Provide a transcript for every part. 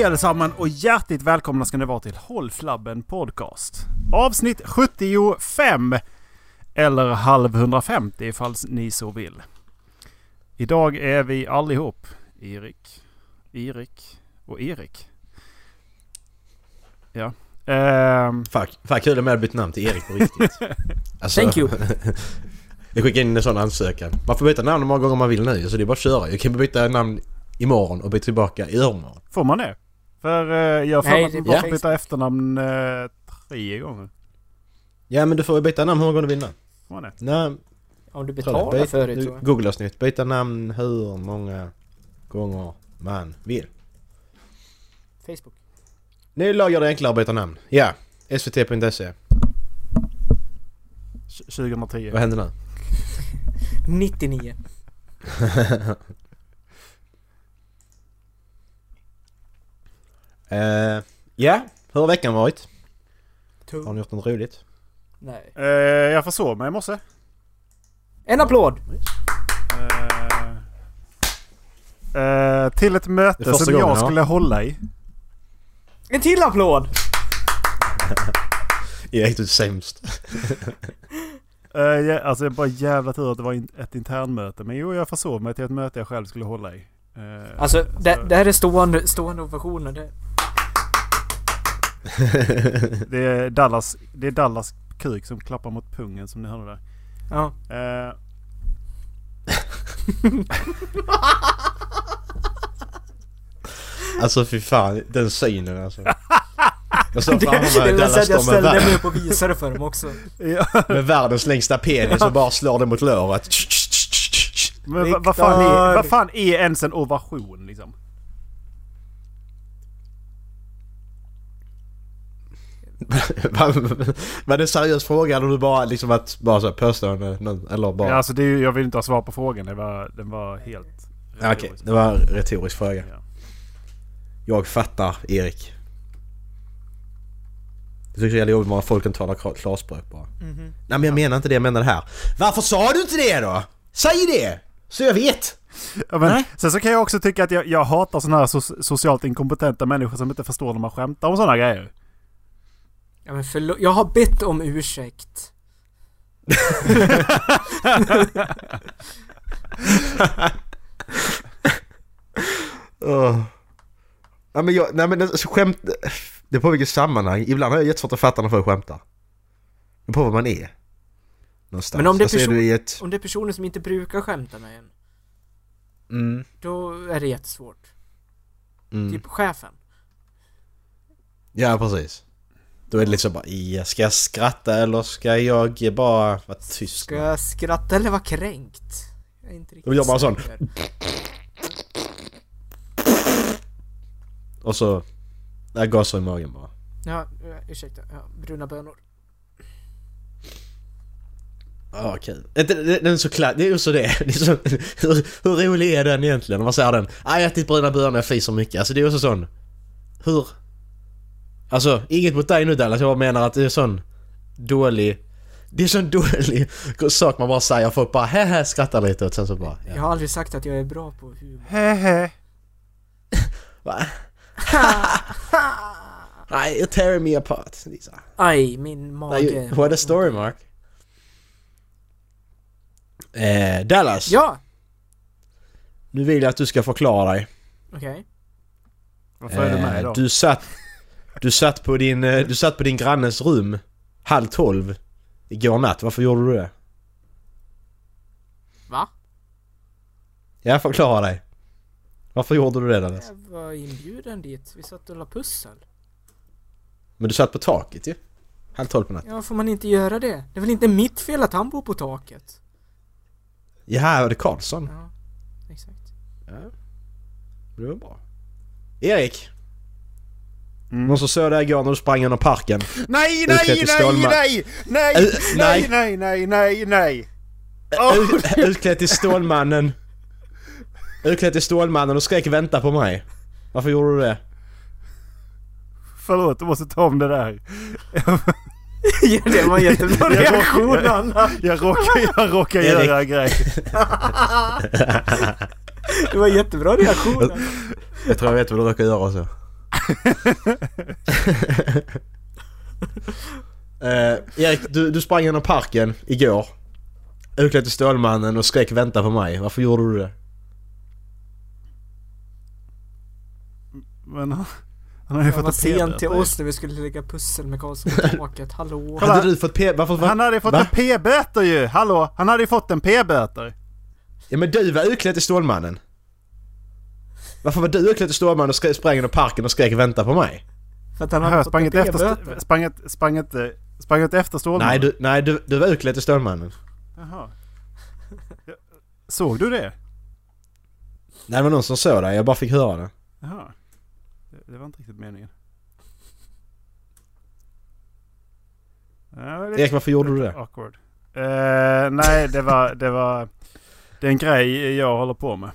Hej allesammans och hjärtligt välkomna ska ni vara till Håll Flabben Podcast. Avsnitt 75. Eller halv 150 ifall ni så vill. Idag är vi allihop Erik, Erik och Erik. Ja. Ehm, Fuck, fan kul med att byta namn till Erik på riktigt. Alltså, Thank you. jag skickar in en sån ansökan. Man får byta namn hur många gånger man vill nu, så det är bara att köra. Jag kan byta namn imorgon och byta tillbaka i övermorgon. får man det? För eh, jag får Nej, att man får byta efternamn eh, tre gånger. Ja men du får byta namn hur många gånger du vill nu. Nej, Om du betalar Byt- för det du- tror jag. Google-avsnitt. Byta namn hur många gånger man vill. Facebook. Ny lag gör det enklare att byta namn. Ja. svt.se. 2010. Vad händer nu? 99. Eh, ja, hur har veckan varit? Har Tung. ni gjort något roligt? Nej. Eh, jag försov mig i morse. En applåd! Eh, eh, till ett möte som gången, jag ja. skulle hålla i. En till applåd! Erik, du är sämst. Uh, ja, alltså är bara jävla tur att det var in, ett internmöte. Men jo, jag försov mig till ett möte jag själv skulle hålla i. Alltså, det, det här är stående, stående ovationer. Det, det, är Dallas, det är Dallas kuk som klappar mot pungen som ni hörde där. ja. Eh, Alltså fy fan, den synen alltså. Jag Det, framför mig Dallas jag ställde mig upp och visade för dem också. ja, med världens längsta penis och bara slår den mot låret. men vad fan, är, vad fan är ens en ovation liksom? Var det en seriös fråga eller du bara liksom att bara så här påstående eller bara... Ja, alltså det är, jag vill inte ha svar på frågan. Det var, den var helt... Ja, Okej, det var en retorisk fråga. Ja. Jag fattar Erik. Jag tycker det är jobbigt när folk inte talar klar- klarspråk bara. Mhm. Nej men jag menar inte det, jag menar det här. Varför sa du inte det då? Säg det! Så jag vet! Ja, men, Nej. sen så kan jag också tycka att jag, jag hatar sådana här so- socialt inkompetenta människor som inte förstår när man skämtar om sådana grejer. Ja, men förlåt. Jag har bett om ursäkt. Åh. Nej men jag, nej men alltså, skämt... Det är på vilket sammanhang. Ibland har jag jättesvårt att fatta när folk skämtar. Det är på vad man är. Någonstans. Men om det är alltså, person- du i ett... Om det är personer som inte brukar skämta med en, Mm, då är det jättesvårt. mm. Typ chefen. Ja precis. Då är det liksom bara, ja, ska jag skratta eller ska jag bara vara tyst? Ska jag skratta eller vara kränkt? Jag är inte riktigt Då gör man sån. Och så... Nej, gasar i magen bara. Ja, eh, ursäkta. Ja, bruna bönor. Ja, kul. Det, det, den är så klar, det är ju så det det är så, hur, hur rolig är den egentligen? Om man säger den. "Ah, Jag har ätit bruna bönor, jag fiser mycket. Alltså det är ju så sån... Hur? Alltså, inget mot dig nu Dallas, jag bara menar att det är sån dålig... Det är sån dålig sak man bara säger. Folk bara hehe skrattar lite och sen så bara... Jag Ja. har aldrig sagt att jag är bra på humor. Hehe. Va? Nej, you're tearing me apart. Lisa. Aj, min mage. Nej, what a story Mark. Eh, Dallas. Ja! Nu vill jag att du ska förklara dig. Okej. Varför är du med Eh, idag? Du satt, du satt på din, eh, du satt på din grannes rum halv tolv igår natt. Varför gjorde du det? Va? Jag förklarar dig. Varför gjorde du det Dallas? Jag var inbjuden dit. Vi satt och la pussel. Men du satt på taket ju. Halv tolv på natten. Ja, får man inte göra det? Det är väl inte mitt fel att han bor på taket? Ja, var det Karlsson? Ja, exakt. Ja. Det var bra. Erik! Mm. Någon som såg dig igår när du sprang genom parken? Nej, nej, nej, nej, nej, Äh, nej, nej. nej, nej, nej, Ut- Utklädd till Stålmannen. Utklädd till Stålmannen och skrek 'Vänta på mig' Varför gjorde du det? Förlåt, du måste ta om det där. ja, det var en jättebra Jag reaktion Anna. Jag råkar, jag råkar göra en grej. Det var en jättebra reaktion. Jag tror jag vet vad du råkar göra så. Eh, Erik, du, du sprang genom parken igår. Utklädd till Stålmannen och skrek 'Vänta på mig' Varför gjorde du det? Men han, han har ju fått var sen till oss när vi skulle lägga pussel med Karlsson på taket. Hallå? Kolla. Hade du fått p... Varför... Va? Han hade ju fått Va? en p-böter ju! Hallå? Han hade ju fått en p-böter. Ja men du var utklädd till Stålmannen. Varför var du utklädd till Stålmannen och skre- sprang genom parken och skrek 'Vänta på mig'? För att han Jag hade sprang inte efter, sprang sprang sprang inte efter Stålmannen. Nej, du, nej du, du var utklädd till Stålmannen. Jaha. Ja, Såg du det? Nej det var någon som såg dig, jag bara fick höra det. Jaha. Det, det var inte riktigt meningen. Ja, det Erik varför gjorde du det? awkward. Eh, nej, det var, det var... Det är en grej jag håller på med.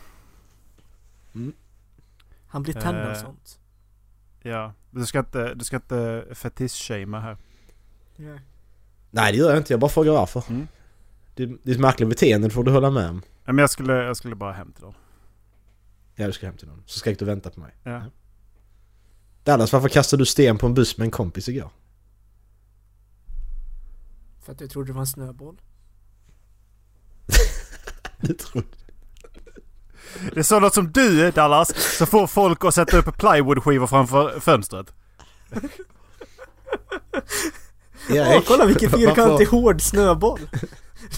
Han blir tänd av Eh. sånt. Ja. Du ska inte, du ska inte fetisch-shamea här. Ja. Nej det gör jag inte, jag bara frågar varför. Mm. Det, det är ett märkligt beteende, får du hålla med om. Ja, Men jag skulle, jag skulle bara hem till dem. Ja du ska hem till någon. Så skrek du 'Vänta på mig' Ja. Dallas, varför kastade du sten på en buss med en kompis igår? För att jag trodde det var en snöboll. Du trodde... Det är sådant som du Dallas, som får folk att sätta upp plywoodskivor framför fönstret. Åh, kolla vilken fyrkantig hård snöboll!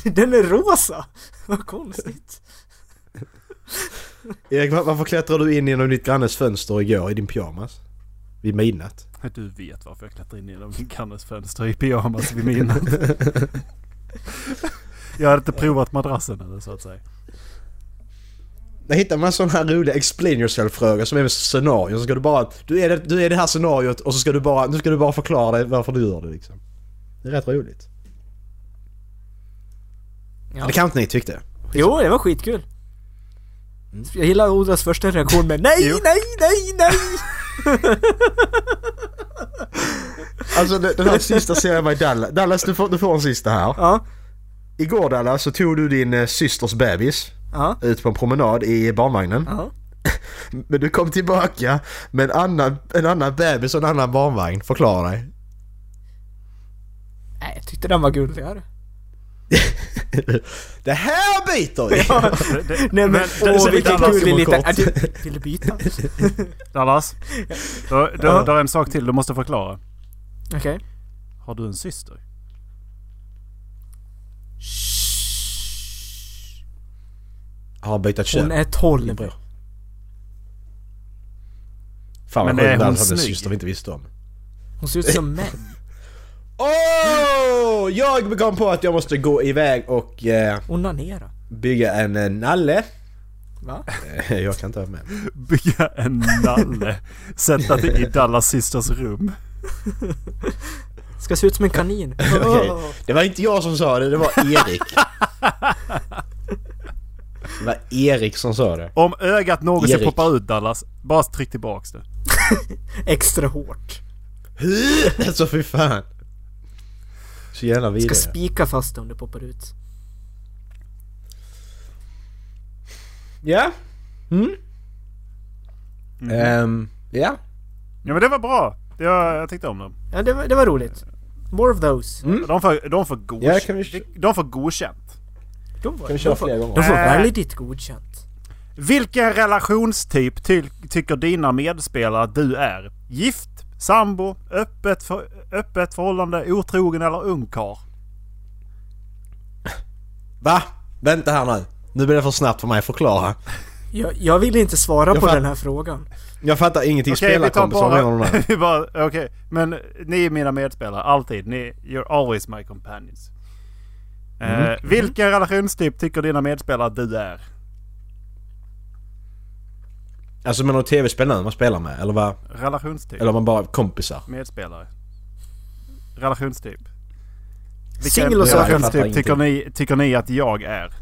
Den är rosa! Vad konstigt. Erik, var- varför klättrade du in genom ditt grannes fönster igår i din pyjamas? Vid midnatt? Du vet varför jag klättrar in genom min grannes fönster i pyjamas vid midnatt. Jag hade inte provat madrassen eller så att säga. Där hittar man sådana här roliga explain yourself-frågor som är med scenarion. Så ska du bara... Du är, det, du är det här scenariot och så ska du bara... Nu ska du bara förklara dig varför du gör det liksom. Det är rätt roligt. Ja. Det kan inte ni tyckte. Jo, det var skitkul. Jag gillar Odas första reaktion med nej, nej, nej, nej! Alltså den den här sista ser jag mig i Dallas. Dallas du får, du får en sista här. Ja, Igår Dallas så tog du din eh, systers bebis ja, ut på en promenad i barnvagnen. ja. Men du kom tillbaka med en annan, en annan bebis och en annan barnvagn. Förklara dig. Nej, jag tyckte den var gulligare. Det här biter vi! Det, det, Nej men, men åh vilken gullig liten... Äh, du, vill du byta? Dallas. Då, då, Ja. då är en sak till du måste förklara. Okej. Har du en syster? Har bytt kön. Hon är 12. Bror. Fan Men vad sjukt en snygg? syster vi inte visste om. Hon ser ut som mig. Åh! jag kom på att jag måste gå iväg och eh, Onanera. bygga en eh, nalle. Va? Eh, jag kan inte vara med. Bygga en nalle. Sätta det i Dallas systers rum. Ska se ut som en kanin. Okej. Det var inte jag som sa det, det var Erik. Det var Erik som sa det. Om ögat någonsin Erik. poppar ut Dallas, bara tryck tillbaks det. Extra hårt. Alltså fy fan. Så jävla Ska vidare. spika fast det om det poppar ut. Ja. Mm. Ehm, ja. Ja men det var bra. Jag, jag tyckte om dem. Ja, det var, det var roligt. More of those. Mm. De får, de får, Ja, godkänt. kan vi- de får godkänt. De Kan vi köra de får, de får Äh. väldigt godkänt. Vilken relationstyp ty tycker dina medspelare att du är? Gift? Sambo? Öppet, för, öppet förhållande? Otrogen eller ungkarl? Va? Vänta här nu. Nu blir det för snabbt för mig att förklara. Jag, jag vill inte svara Jag på den här frågan. Jag fattar ingenting. Okej, vi tar Spelarkompis, vad menar du bara... nu? vi bara Okej, men ni är mina medspelare. Alltid. Ni, you're always my companions. Mm. Eh, vilken relationstyp tycker dina medspelare att du är? Alltså menar du tv-spel nu man spelar med? Eller vad? Relationstyp. Eller man bara kompisar? Medspelare. Relationstyp. Vilken Singel och sökande. Jag relationstyp tycker ni, tycker ni att jag är?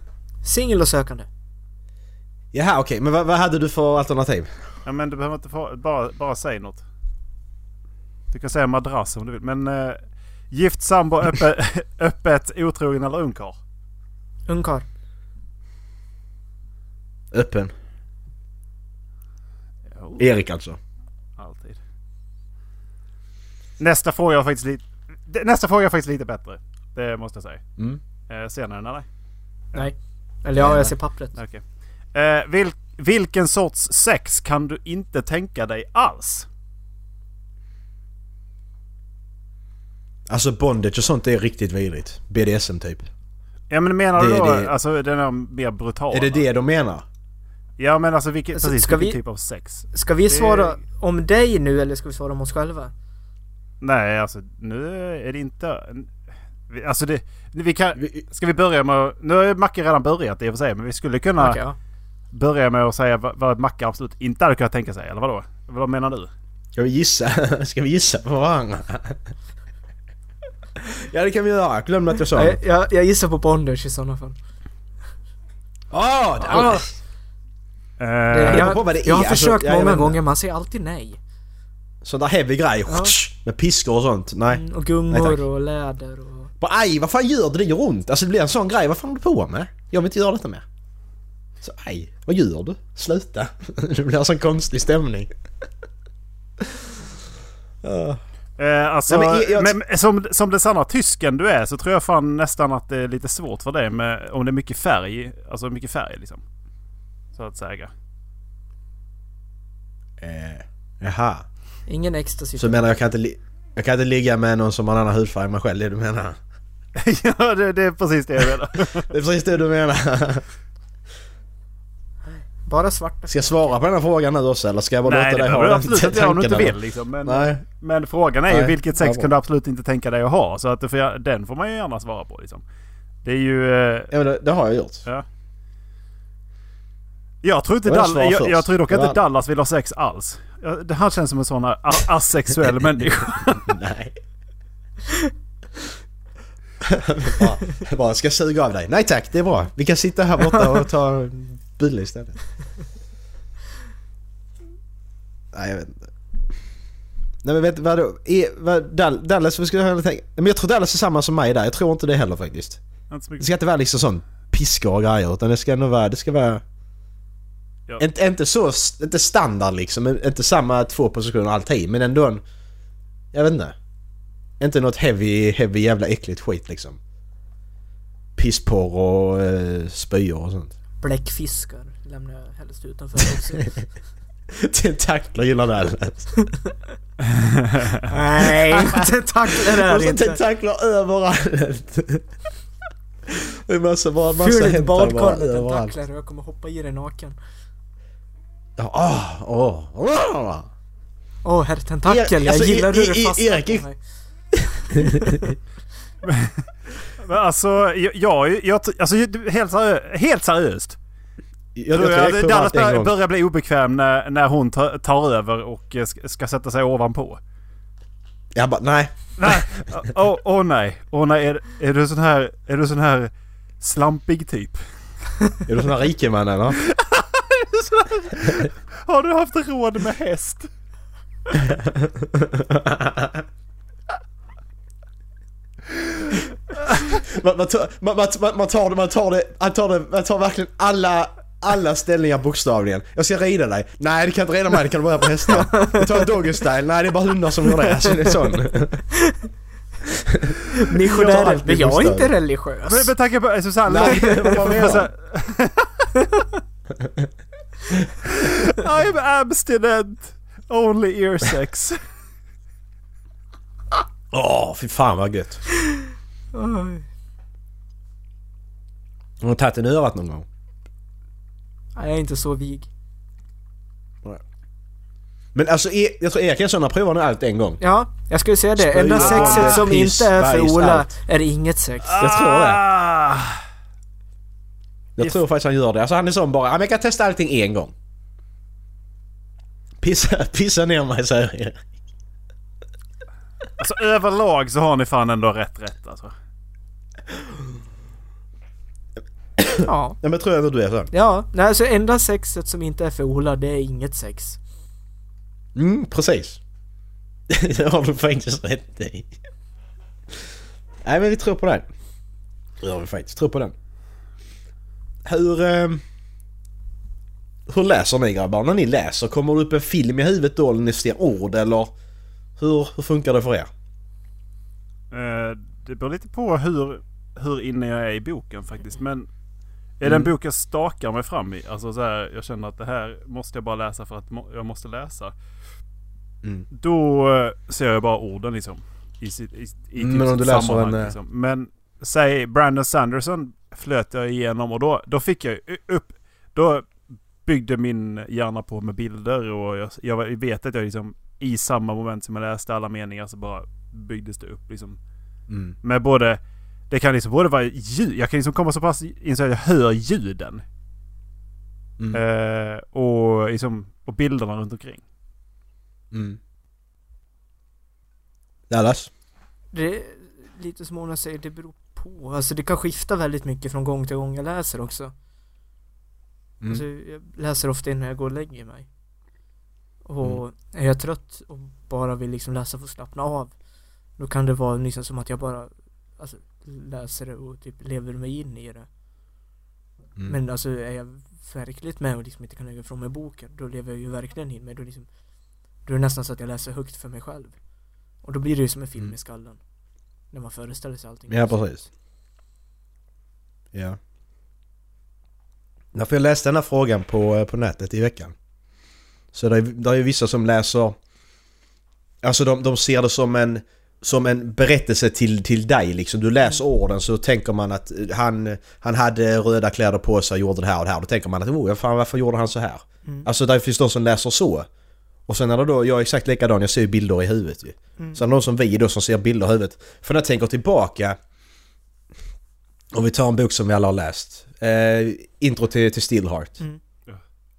Singel och sökande. Jaha okej, men vad, vad hade du för alternativ? Ja, men du behöver inte få, bara, bara säga något. Du kan säga madrass om du vill. Men uh, gift, sambo, öppet, öppet otrogen eller ungkarl? Ungkarl. Öppen. Jo, Erik alltså. alltid. Nästa fråga var faktiskt lite... Nästa fråga är faktiskt lite bättre. Det måste jag säga. Mm. Uh, ser ni den eller? Nej. Eller ja, jag ser pappret. Okej. Eh, vil, vilken sorts sex kan du inte tänka dig alls? Alltså bondage och sånt är riktigt vidrigt. BDSM typ. Ja men menar du Det- då det- alltså den här mer brutala? Är det det de menar? Ja men alltså vilken, Alltså, precis, ska vilken vi- typ av sex? Ska vi svara om dig nu eller ska vi svara om oss själva? Nej alltså nu är det inte... Alltså det... Vi kan... Ska vi börja med... Nu har Macke redan börjat i och för sig men vi skulle kunna Okej, ja. Börja med att säga vad, vad Macke absolut inte hade kunnat tänka sig. Eller vadå? Vad menar du? Ska vi gissa? Ska vi gissa på varandra? ja det kan vi göra. Glömde att jag sa Jag, det. jag, jag gissar på bondage i sådana fall. Åh! det- Ah. Eh, beror på jag, är, jag har alltså, försökt jag många gånger, man säger alltid nej. Sån där heavy grej. Ja. Med piskor och sånt. Nej. Mm, Och Nej, gungor tack. och läder och... Bara aj, vad fan gör det? Det gör ont. Alltså det blir en sån grej. Vad fan håller du på med? Jag vill inte göra detta mer. Så aj, vad gör du? Sluta. det blir en sån konstig stämning. Eh, alltså, Nej, men men, jag- som, som den sanna tysken du är så tror jag fan nästan att det är lite svårt för dig med om det är mycket färg. Alltså mycket färg liksom. Så att säga. Eh, jaha. Ingen ecstasy. Så menar jag kan inte, jag kan inte ligga med någon som har en annan hudfärg än mig själv, det du menar? ja det, det är precis det jag menar. Det är precis det du menar. Bara svarta. Ska jag svara på den här frågan nu också eller ska jag bara Nej låta dig ha den absolut inte göra om du inte vill liksom. Men, Nej. men frågan är ju Nej, vilket ja, sex bra. kan du absolut inte tänka dig att ha? Så att du får, den får man ju gärna svara på liksom. Det är ju... Eh, Ja men det, det har jag gjort. ja. Jag tror inte jag Dall- jag, jag tror dock Det inte Dallas vill ha sex alls. Ja, Det här känns som en sån här asexuell människa. Nej. bara, bara, ska jag suga av dig? Nej tack, det är bra. Vi kan sitta här borta och ta en bulle istället. Nej jag vet inte. Nej men vet vadå? Är, vad, Dall, Dallas, vad skulle jag tänka? Men jag tror Dallas är samma som mig där. Jag tror inte det heller faktiskt. Det ska inte vara liksom sån piska och grejer utan det ska nog vara, det ska vara... Ja. Inte, inte så, inte standard liksom, inte samma två positioner alltid men ändå en... Jag vet inte. Inte något heavy, heavy jävla äckligt skit liksom. Pissporr och uh, spyor och sånt. Bläckfiskar lämnar jag helst utanför också. Tentakler gillar det. Nej, tentakler är det inte. tentakler överallt. Det är massa, bara massa Ful ett hentai bara badkar med tentakler och jag kommer hoppa i dig naken. Ja, åh, åh, åh. Åh herr tentakel, Ja, jag alltså, gillar i- hur du i- fastnar på mig. Men alltså, jag, jag, jag alltså helt, seriö- helt seriöst. Jag, jag, jag, Dallas en börjar, bli obekväm när, när hon tar, tar över och eh, ska, sätta sig ovanpå. Jag bara, nej. Nej, åh oh, nej. Åh nej, är, är du sån här, är du sån här slampig typ? Är du sån här rikeman eller? Har du haft råd med häst? Man, man, tar, man, man, man, man tar det, man tar det, man tar det, man tar verkligen alla, alla ställningar bokstavligen. Jag ska rida dig. Nej, du kan inte rida mig, det kan du börja på hästar. Jag tar doggy style. Nej, det är bara hundar som gör det. Alltså, det är sån. Missionärer. allt Men jag är inte religiös. Men med tanke på alltså, så här, Nej, vad menar I'm abstinent. Only ear sex. Åh, fy fan vad gött. Oj. Har du tagit den i örat någon gång? Nej, jag är inte så vig. Men alltså, E- jag tror Erik Eriksson har provat allt en gång. Ja, jag skulle säga det. Enda sexet som piss, inte är för bajs, Ola allt. är inget sex. Jag tror det. Jag tror faktiskt han gör det. Alltså han är sån bara, "Ja, men jag kan testa allting en gång. Pissa, pissa ner mig säger Erik. Alltså överlag så har ni fan ändå rätt rätt alltså. Ja. Ja men tror jag ändå du är så. Ja, nej alltså enda sexet som inte är för Ola, det är inget sex. Mm, precis. Det har du faktiskt rätt i. Nej men vi tror på den. Det gör vi faktiskt. Tror på den. Hur... Eh, hur läser ni grabbar? När ni läser, kommer det upp en film i huvudet då när ni ser ord eller? Hur, hur funkar det för er? Eh, det beror lite på hur, hur inne jag är i boken faktiskt. Men är Mm. bok jag stakar mig fram i? Alltså så här, jag känner att det här måste jag bara läsa för att må- jag måste läsa. Mm. Då eh, ser jag bara orden liksom. I, sitt, i, i Mm, men om du läser en, eh, liksom. Men säg Brandon Sanderson flöt jag igenom och då, då fick jag upp... Då byggde min hjärna på med bilder och jag, jag vet att jag liksom i samma moment som jag läste alla meningar så bara byggdes det upp liksom. Mm. Med både... Det kan liksom både vara ljud. Jag kan liksom komma så pass in så att jag hör ljuden. Mm. Eh, och, liksom, och bilderna runt omkring. Mm. Dallas? Det är lite som Mona säger, det beror på. Alltså det kan skifta väldigt mycket från gång till gång jag läser också. Mm. Alltså jag läser ofta innan jag går och lägger mig. Och är jag trött och bara vill liksom läsa för att slappna av. Då kan det vara liksom som att jag bara alltså, läser det och typ lever mig in i det. Mm. Men alltså är jag verkligt med och liksom inte kan lägga ifrån mig boken, då lever jag ju verkligen in mig. Då, liksom, då är det nästan så att jag läser högt för mig själv. Och då blir det ju som en film Mm. i skallen. När man föreställer sig allting. Ja precis. Ja. Därför jag läste den här frågan på, eh, på nätet i veckan. Så det är, det är ju vissa som läser... Alltså de, de ser det som en, som en berättelse till, till dig liksom. Du läser orden så tänker man att eh, han, han hade röda kläder på sig och gjorde det här och det här. Då tänker man att oh, fan, varför gjorde han så här? Mm. Alltså det finns de som läser så. Och sen är det då, jag är exakt likadan, jag ser ju bilder i huvudet ju. Mm. Sen är det de som vi då som ser bilder i huvudet. För när jag tänker tillbaka om vi tar en bok som vi alla har läst. Eh, intro till, till Stillheart. Mm.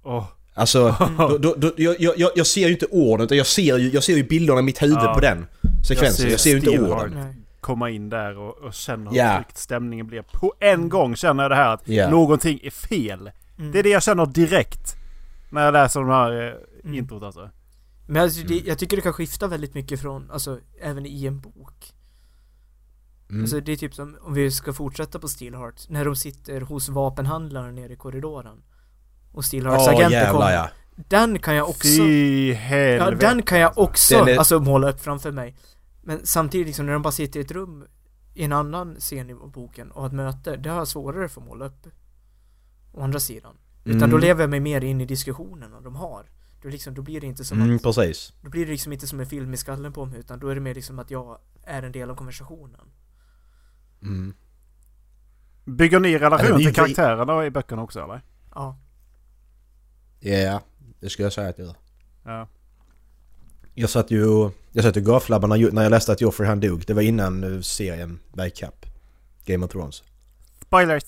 Åh, Alltså, då, då, då, jag, jag, jag ser ju inte orden utan jag ser ju, jag ser ju bilderna i mitt huvud Ja. på den sekvensen. Jag ser, ju inte orden. Nej. komma in där och, och känna hur tryckt stämningen blir. På en gång känner jag det här att Ja. någonting är fel. Mm. Det är det jag känner direkt. När jag läser de här eh, Mm. introt alltså. Men alltså, det, jag tycker det kan skifta väldigt mycket från, alltså även i en bok. Mm. Alltså det är typ som, om vi ska fortsätta på Steelheart, när de sitter hos vapenhandlaren nere i korridoren. Och Steelhearts Åh agenter kommer. ja. Den kan jag också, Fy ja helvete. den kan jag också, är- alltså måla upp framför mig. Men samtidigt liksom när de bara sitter i ett rum i en annan scen i boken och har ett möte, det har jag svårare för att måla upp. Å andra sidan. Utan Mm. då lever jag mig mer in i diskussionerna de har. Då, liksom, då blir det inte som Mm, att precis. då blir det liksom inte som en film i skallen på mig utan då är det mer liksom att jag är en del av konversationen. Mm. Bygger ni Ja, relation till karaktärerna i böckerna också eller? Ja. Ja, det skulle jag säga att jag gör. Ja. Jag satt ju jag satt ju gaflabbar när, när jag läste att Joffrey han dog. Det var innan eh, serien ikapp. Game of Thrones. Spoilers!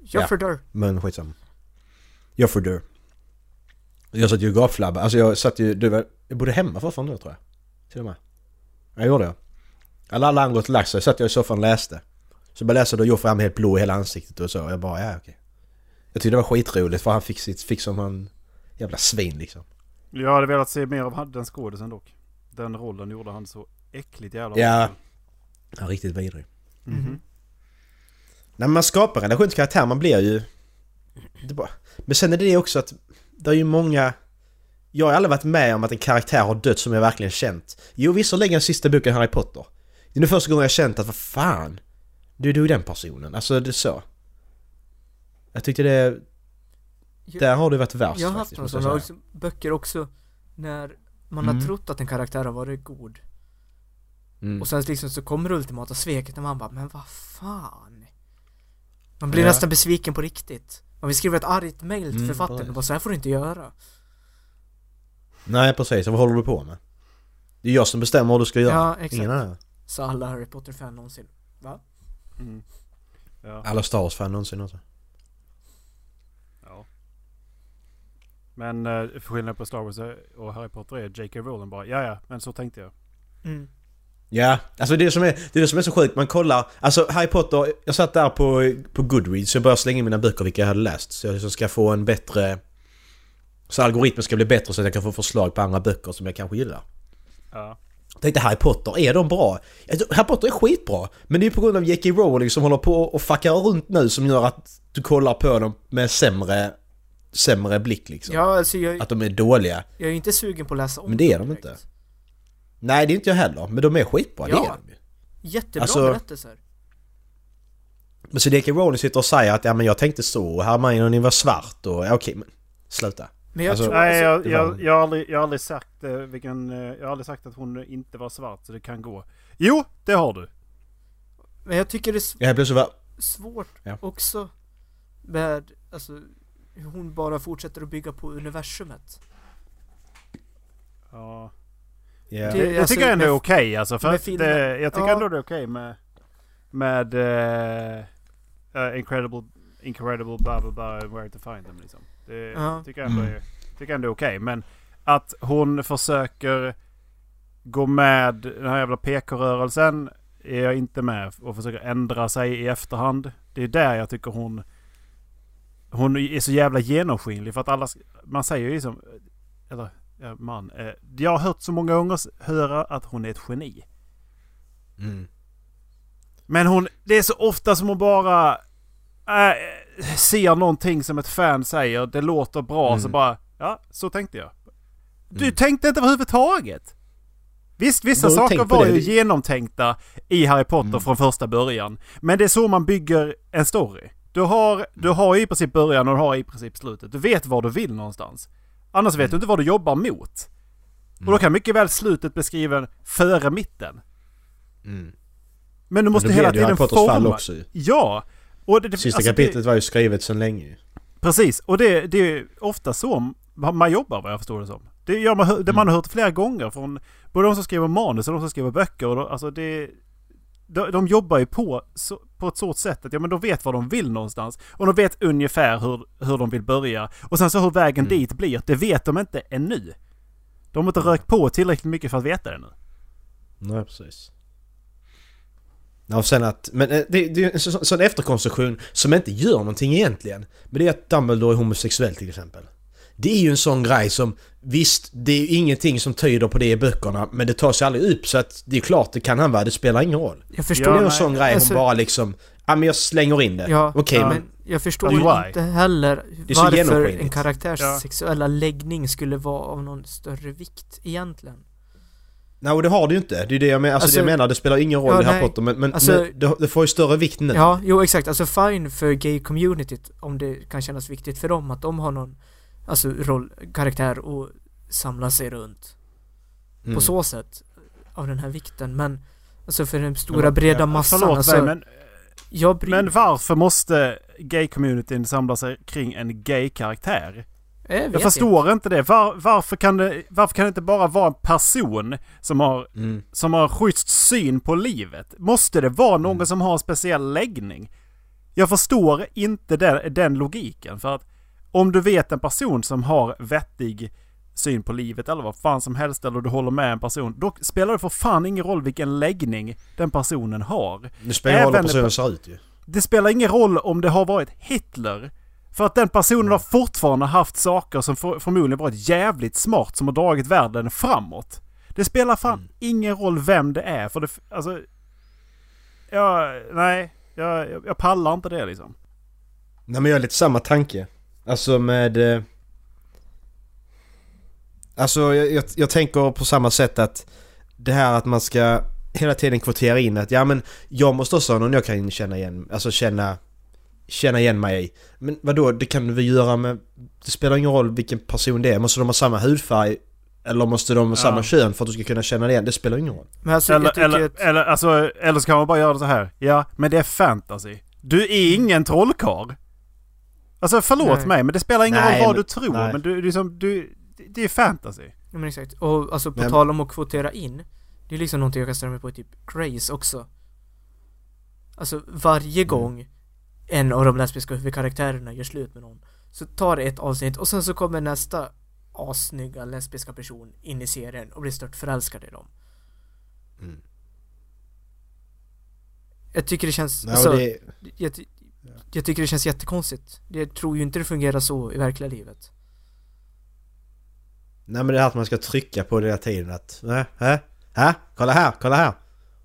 Joffrey dör. Men skitsamma. Joffrey dör. Jag satt ju och gapflabbade. Alltså jag satt ju... Det var, jag bodde hemma fortfarande då tror jag. Till och med. Jag gjorde det. Alla, alla andra gått och lagt sig. satt jag i soffan och läste. Så jag läsa då Joffrey han helt blå i hela ansiktet och så. Och jag bara ja okej. Jag tyckte det var skitroligt för han fick, sitt, fick som en jävla svin liksom. Jag hade velat se mer av han- den skådisen dock. Den rollen gjorde han så äckligt jävla Ja. bra. Ja, riktigt vidrig. Mhm. När man skapar en relation till karaktär, man blir ju... Det bara... Men sen är det också att det är ju många... Jag har aldrig varit med om att en karaktär har dött som jag verkligen känt. Jo, visserligen sista boken Harry Potter. Det är den första gången jag känt att vad fan... Du, du är den personen. Alltså, det är så. Jag tyckte det... Där har det varit värst Jag har haft faktiskt, några sådana böcker också när man Mm. har trott att en karaktär har varit god. Mm. Och sen liksom så kommer det ultimata sveket och man bara, men vad fan? Man blir Ja. nästan besviken på riktigt. Om vi skriver ett argt mail till Mm, författaren precis. och bara så här får du inte göra. Nej precis, vad håller du på med? Det är jag som bestämmer vad du ska göra. Ja, exakt. Ingen annan. Så alla Harry Potter-fan någonsin. Va? Mm. Ja, Alla Star Wars-fan någonsin också. ja. Men eh, skillnaden på Star Wars och Harry Potter är J.K. Rowling bara ja ja, men så tänkte jag. Mm. Ja, alltså det är, det som är, det är det som är så sjukt. Man kollar, alltså Harry Potter, jag satt där på, på Goodreads så jag började slänga in mina böcker vilka jag hade läst. Så jag liksom ska få en bättre... Så algoritmen ska bli bättre så att jag kan få förslag på andra böcker som jag kanske gillar. Ja. Jag tänkte Harry Potter, är de bra? Tror- Harry Potter är skitbra. Men det är på grund av J.K. Rowling som håller på och fuckar runt nu som gör att du kollar på dem med sämre, sämre blick liksom. Ja, alltså jag, Att de är dåliga. jag är inte sugen på att läsa om Men det är de direkt. inte. Nej, det är inte jag heller. Men de är skitbra, Ja. det är de ju. Jättebra Alltså- berättelser. Men så J.K. Rowling sitter och säger att ja men jag tänkte så och Hermione var svart och ja, okej men sluta. Men jag Alltså- tror... Nej, jag, jag, jag, har aldrig, jag har aldrig sagt eh, vilken... eh, Jag har aldrig sagt att hon inte var svart så det kan gå. Jo, det har du. men jag tycker det är Jag plötsligt var... svårt Ja. också med, alltså, hon bara fortsätter att bygga på universumet. Ja. Ja. Det- jag alltså, tycker ändå det är okej alltså. För att det, jag tycker Ja. ändå det är okej med... Med... eh, eh, incredible... Incredible blah blah blah where to find them liksom. Det Ja. tycker jag ändå Mm. är, tycker ändå är okej. Men att hon försöker gå med den här jävla PK-rörelsen är jag inte med. Och försöker ändra sig i efterhand. Det är där jag tycker hon... Hon är så jävla genomskinlig för att alla... Man säger ju liksom... Eller ja, man. Eh, jag har hört så många gånger höra att hon är ett geni. Mm. Men hon... Det är så ofta som hon bara... Äh, ser någonting som ett fan säger. Det låter bra Mm. så bara... Ja, så tänkte jag. Du Mm. tänkte inte överhuvudtaget. Visst, vissa har saker var ju genomtänkta i Harry Potter Mm. från första början. Men det är så man bygger en story. Du har, du har i princip början och du har i princip slutet. Du vet var du vill någonstans. Annars vet du inte vad du jobbar mot. Och då kan mycket väl slutet bli skriven före mitten. Mm. Men du måste Men hela det tiden Potters fall forma. också ju. Ja! Och det, det, Sista alltså kapitlet var ju skrivet så länge. Det, precis, och det, det är ofta så man jobbar vad jag förstår det som. Det gör man, det man har hört flera gånger från både de som skriver manus och de som skriver böcker. Och då, alltså det, de, de jobbar ju på, så, på ett sådant sätt att ja, men de vet vad de vill någonstans. Och de vet ungefär hur, hur de vill börja. Och sen så hur vägen Mm. dit blir, det vet de inte ännu. De har inte rökt på tillräckligt mycket för att veta det ännu. Nej precis. Ja, och sen att, men eh, det, det är en sån efterkonstruktion som inte gör någonting egentligen. Men det är att Dumbledore är homosexuell till exempel. Det är ju en sån grej som, visst det är ju ingenting som tyder på det i böckerna men det tas ju aldrig upp så att det är klart det kan han vara, det spelar ingen roll. Jag det förstår är en sån grej alltså- hon bara liksom, ja men jag slänger in det. Ja, Okej ja. men, Men jag förstår Why? inte heller varför en karaktärs Ja. sexuella läggning skulle vara av någon större vikt egentligen. nej och det har det ju inte. Det är det jag menar, alltså, Alltså- det jag menar, det spelar ingen roll Ja, i Harry. Potter men, men, Alltså- men det, det får ju större vikt nu. Ja, jo exakt. Alltså fine för gay-communityt om det kan kännas viktigt för dem att de har någon alltså roll, karaktär och samla sig runt. Mm. På så sätt. Av den här vikten. Men alltså för den stora Men- breda ja, massan. Förlåt alltså, mig men, jag bryr men varför måste gay-communityn samla sig kring en gay-karaktär? jag, Jag förstår inte det. Var, varför, kan det. varför kan det inte bara vara en person som har, Mm. som har schysst syn på livet? Måste det vara någon Mm. som har en speciell läggning? Jag förstår inte den, den logiken. För att om du vet en person som har vettig syn på livet eller vad fan som helst eller du håller med en person. Då spelar det för fan ingen roll vilken läggning den personen har. Det spelar ingen roll hur personen ser ut ju. Det spelar ingen roll om det har varit Hitler. För att den personen har fortfarande haft saker som för, förmodligen varit jävligt smart som har dragit världen framåt. Det spelar fan Mm. ingen roll vem det är för det... Alltså... Ja, nej. Jag, jag, jag pallar inte det liksom. Nej men jag har lite samma tanke. Alltså med... eh, Alltså jag, jag, jag tänker på samma sätt att det här att man ska hela tiden kvotera in att ja men jag måste också ha någon jag kan känna igen, alltså känna känna igen mig i. Men vadå, det kan vi göra med... Det spelar ingen roll vilken person det är. Måste de ha samma hudfärg? Eller måste de ha Ja. samma kön för att du ska kunna känna igen? Det spelar ingen roll. Men alltså, Eller, eller, att, eller, alltså, eller så kan man bara göra det så här. Ja, men det är fantasy. Du är ingen trollkarl. Alltså förlåt Nej. mig men det spelar ingen Nej, roll vad men- du tror. nej. Men du, liksom, du, det är fantasy. Ja men exakt. Och alltså på Men- tal om att kvotera in. Det är liksom någonting jag kan ställa mig på i typ Grace också. Alltså varje gång en av de lesbiska huvudkaraktärerna gör slut med någon. Så tar det ett avsnitt och sen så kommer nästa assnygga lesbiska person in i serien och blir stört förälskad i dem. Mm. Jag tycker det känns, Ja, alltså, det, jag, jag tycker det känns jättekonstigt. Jag tror ju inte det fungerar så i verkliga livet. nej men det här att man ska trycka på det hela tiden att... Nej, hä? Hä? Kolla här, kolla här!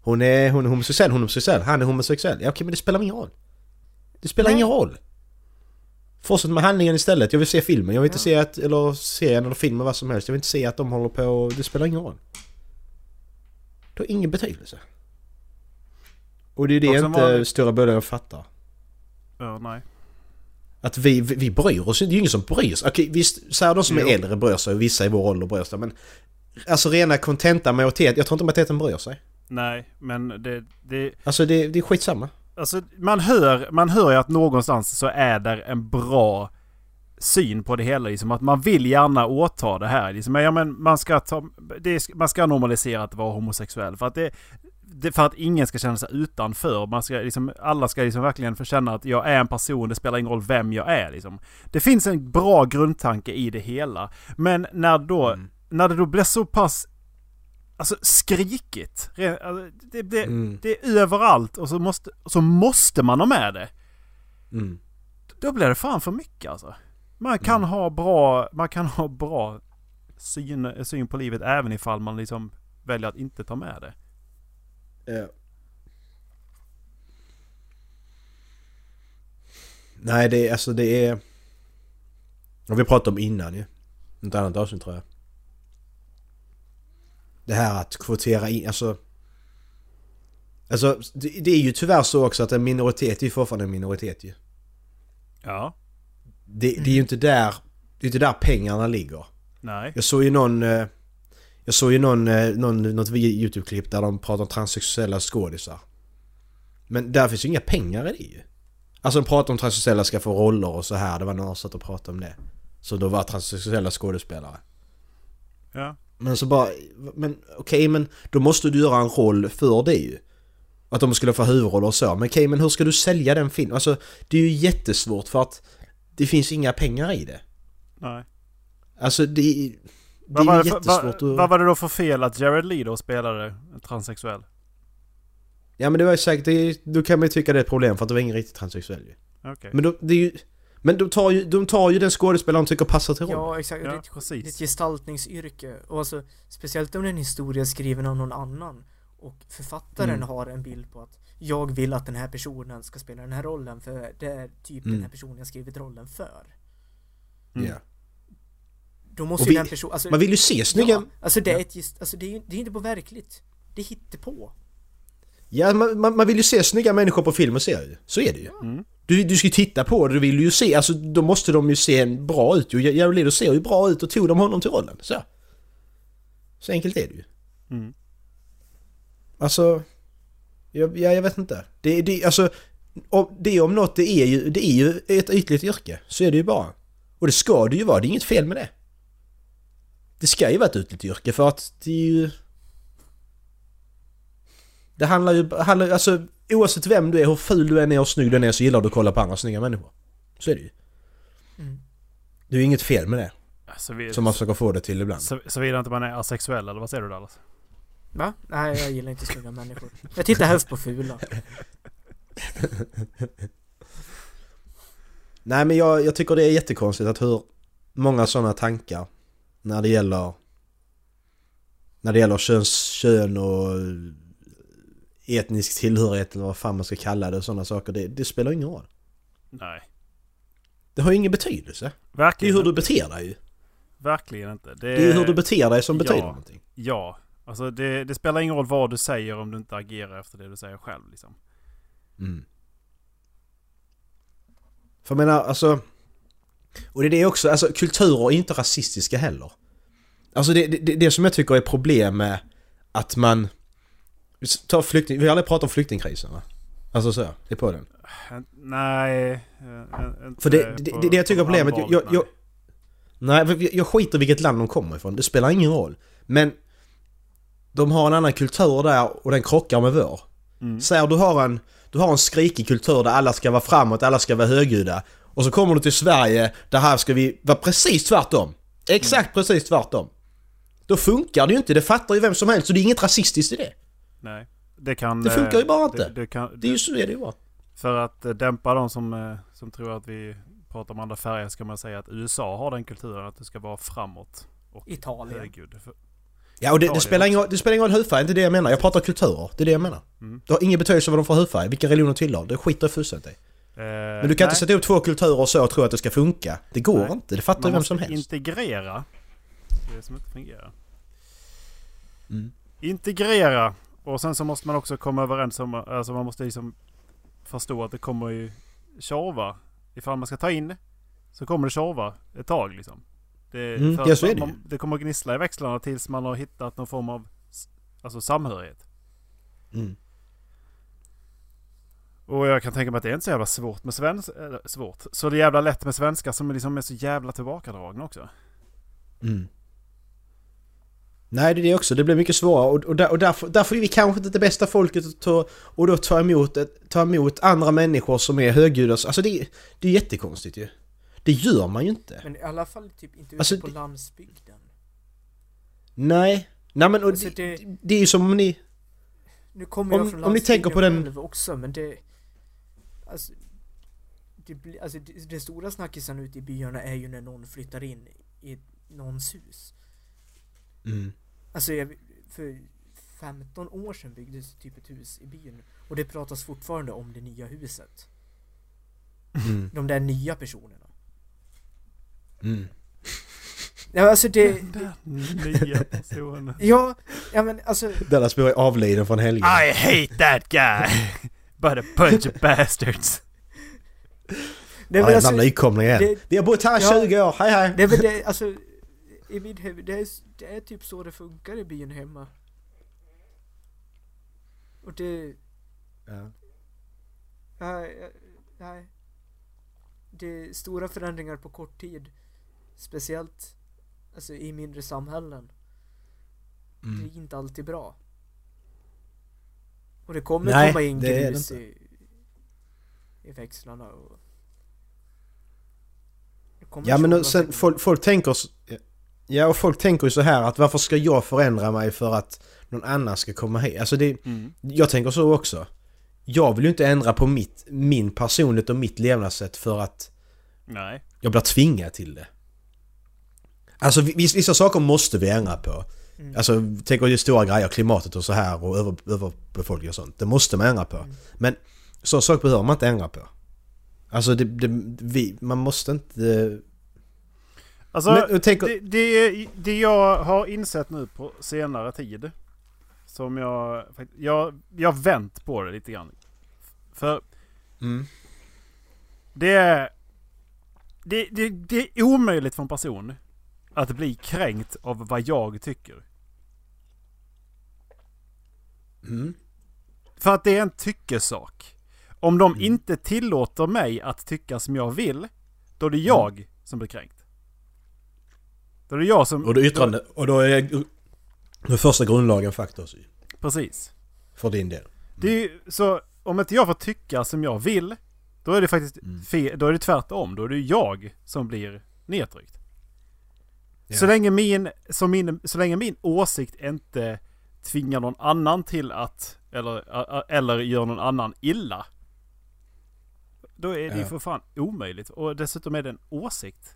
Hon är, hon är homosexuell, hon är homosexuell, han är homosexuell. Ja okej men det spelar ingen roll. Det spelar Nej. ingen roll. Fortsätt med handlingen istället. Jag vill se filmen. Jag vill inte Ja. se att, eller serien eller filmen vad som helst. Jag vill inte se att de håller på och... Det spelar ingen roll. Det har ingen betydelse. Och det är det Och inte vanligt- stora bolagen fattar. Ja, nej. Att vi, vi, vi bryr oss inte. Det är ju ingen som bryr sig. Okej visst, så här, de som Jo. är äldre bryr sig och vissa i vår ålder bryr sig. Men alltså rena kontenta majoritet. Jag tror inte majoriteten bryr sig. Nej, men det... det Alltså det, det är skitsamma. alltså, man, hör, man hör ju att någonstans så är där en bra syn på det hela. Liksom, att man vill gärna åta det här. Liksom, ja, men man, ska ta, det man ska normalisera att vara homosexuell. För att, det, det, för att ingen ska känna sig utanför. Man ska, liksom, alla ska liksom verkligen få känna att jag är en person. Det spelar ingen roll vem jag är. Liksom. Det finns en bra grundtanke i det hela. Men när, då, Mm. när det då blir så pass alltså, skrikigt. Alltså, Det, det, Mm. det är överallt och så måste, så måste man ha med det. Mm. Då blir det fan för mycket alltså. Man kan ha bra, man kan ha bra syn, syn på livet även ifall man liksom väljer att inte ta med det. Ja. Nej, det är alltså det är... Har vi pratat om innan ju. Ett annat avsnitt tror jag. Det här att kvotera in, alltså... Alltså det, det är ju tyvärr så också att en minoritet är ju fortfarande en minoritet ju. Ja. Det, det är ju inte där... Det är inte där pengarna ligger. Nej. Jag såg ju någon... eh, Jag såg ju någon, eh, någon, något YouTube-klipp där de pratar om transsexuella skådisar. Men där finns ju inga pengar i det ju. Alltså de pratar om transsexuella ska få roller och så här. Det var någon som satt och pratade om det. Så då var transsexuella skådespelare. Ja. Men så bara... Men okej men då måste du göra en roll för det ju. Att de skulle få huvudroller och så. Men okej men hur ska du sälja den filmen? Alltså det är ju jättesvårt för att det finns inga pengar i det. Nej. Alltså det, är- det Vad var är det, ju för, jättesvårt vad, att... vad var det då för fel att Jared Leto spelade transsexuell? Ja men det var ju säkert, det, då kan man ju tycka det är ett problem för att det var ingen riktigt transsexuell ju. Okej. Men då, det är ju... Men de tar ju, de tar ju den skådespelaren de tycker passar till rollen. Ja, exakt. Ja, det, är ett- det är ett precis. gestaltningsyrke. Och alltså, speciellt om det är en historia skriven av någon annan. Och författaren Mm. har en bild på att jag vill att den här personen ska spela den här rollen för det är typ Mm. den här personen jag skrivit rollen för. Mm. Ja. Då måste Och ju vi- den personen... Alltså, Man vill ju se snygga... Ja, alltså det är ett gest, alltså det är ju det är inte på verkligt. Det hittar på. Ja, man, man, man vill ju se snygga människor på film och serier. Så är det ju. Mm. Du, du ska ju titta på det, du vill ju se, alltså då måste de ju se bra ut ju. Jared Leto ser ju bra ut och tog de honom till rollen. Så. Så enkelt är det ju. Mm. Alltså... Jag, ja, jag vet inte. Det, det, alltså, om, det om något, det är, ju, det är ju ett ytligt yrke. Så är det ju bara. Och det ska det ju vara, det är inget fel med det. Det ska ju vara ett ytligt yrke för att det är ju... Det handlar ju, handlar, alltså oavsett vem du är, hur ful du än är och snygg du än är så gillar du att kolla på andra snygga människor. Så är det ju. Mm. Det är ju inget fel med det. Så, vi, Som man försöker få det till ibland. så, såvida inte man är asexuell eller vad säger du Dallas? Va? Nej, jag gillar inte snygga människor. Jag tittar helst på fula. Nej men jag, jag tycker det är jättekonstigt att hur många sådana tankar när det gäller när det gäller köns, kön och etnisk tillhörighet eller vad fan man ska kalla det och sådana saker. Det, det spelar ingen roll. Nej. Det har ju ingen betydelse. Det är Verkligen, ju hur du beter dig ju. verkligen inte. Det, Det är ju hur du beter dig som ja. betyder någonting. Ja. Alltså det, det spelar ingen roll vad du säger om du inte agerar efter det du säger själv liksom. Mm. För jag menar, alltså... Och det är det också, alltså kulturer är inte rasistiska heller. Alltså det, det, det som jag tycker är problem med att man... Ta flykting, vi har aldrig pratat om flyktingkrisen va? Alltså så, det är på den. En- Nej. eh, inte För det, det, det, det jag tycker är problemet... Jag, jag, jag, nej, jag, skiter i vilket land de kommer ifrån. Det spelar ingen roll. Men de har en annan kultur där och den krockar med vår. Mm. Säg du har en, du har en skrikig kultur där alla ska vara framåt, alla ska vara högljudda. Och så kommer du till Sverige, där här ska vi vara precis tvärtom. Exakt precis tvärtom. Då funkar det ju inte, det fattar ju vem som helst. Så det är inget rasistiskt i det. Nej. Det kan... Det funkar ju bara inte. Det, det kan, Det är ju så det är det ju bara. För att eh, dämpa de som, eh, som tror att vi pratar om andra färger ska man säga att USA har den kulturen att det ska vara framåt och Italien. högljudd. Ja och det, det, spelar ingen, det spelar ingen roll hudfärg, det är det jag menar. Jag pratar kulturer, det är det jag menar. Mm. Det har ingen betydelse vad de får hudfärg, vilka religioner tillhör. Det skiter jag fullständigt i. Eh, Men du kan inte sätta upp två kulturer och så och tro att det ska funka. Det går Nej. inte, det fattar ju vem som helst. integrera. Det är det som inte fungerar. Mm. Integrera. Och sen så måste man också komma överens om, alltså man måste liksom förstå att det kommer ju tjorva. Ifall man ska ta in så kommer det tjorva ett tag liksom. Det, Mm, ja, så är det man, det kommer gnissla i växlarna tills man har hittat någon form av alltså samhörighet. Mm. Och jag kan tänka mig att det är inte så jävla svårt med svenska. Svårt. Så det är jävla lätt med svenskar som liksom är så jävla tillbakadragna också. Mm. Nej det är det också, det blir mycket svårare och, och, där, och därför, därför är vi kanske inte det bästa folket att ta, och då ta emot, ta emot andra människor som är högljudda. Alltså det, är- det är jättekonstigt ju. Det gör man ju inte. Men i alla fall typ inte ute Alltså, på det- landsbygden. Nej. Nej men och Alltså, det, det- det är ju som om ni... Nu kommer Om- jag från om ni tänker på den- också men det... Alltså, det, alltså det, det stora snackisen ute i byarna är ju när någon flyttar in i någons hus. Mm. Alltså jag, för 15 år sedan byggdes typ ett hus i byn och det pratas fortfarande om det nya huset. Mm. De där nya personerna. Mm. Ja alltså det... Nya personer. Ja, ja men alltså... Dallas är avliden från helgen. I hate that guy! But a bunch of bastards. Ja, men jävla alltså, nykomling igen. det- Vi har bott här Ja. 20 år, hej hej! det är väl det, alltså... I mitt huvud, det är, det är typ så det funkar i byn hemma. Och det... Ja. Nej, nej. Det är stora förändringar på kort tid. Speciellt alltså, i mindre samhällen. Mm. Det är inte alltid bra. Och det kommer Nej, komma in grus i, i växlarna och... Ja men sen folk, folk tänker... Ja och folk tänker ju så här att varför ska jag förändra mig för att någon annan ska komma hit? Alltså det... Mm. Jag tänker så också. Jag vill ju inte ändra på mitt, min personlighet och mitt levnadssätt för att Nej. jag blir tvingad till det. Alltså viss- vissa saker måste vi ändra på. Mm. Alltså tänk på stora grejer, klimatet och så här och över, överbefolkning och sånt. Det måste man ändra på. Mm. Men så saker behöver man inte ändra på. Alltså det, det, vi, man måste inte... Alltså, Men, tänk, det, det, det jag har insett nu på senare tid. Som jag... Jag, jag vänt på det lite grann. För mm, det är... Det, det, det är omöjligt för en person att bli kränkt av vad jag tycker. Mm, För att det är en tyckesak. Om de Mm. inte tillåter mig att tycka som jag vill, då är det jag som blir kränkt. Då är det jag som... och då yttrande... Och då är är första grundlagen faktiskt Precis. för din del. Det är så om inte jag får tycka som jag vill, då är det faktiskt Mm. fel, då är det tvärtom. Då är det jag som blir nedtryckt. Ja. Så, länge min, så, min, så länge min åsikt inte tvingar någon annan till att, eller, eller gör någon annan illa. Då är det ju Ja. för fan omöjligt. Och dessutom är det en åsikt.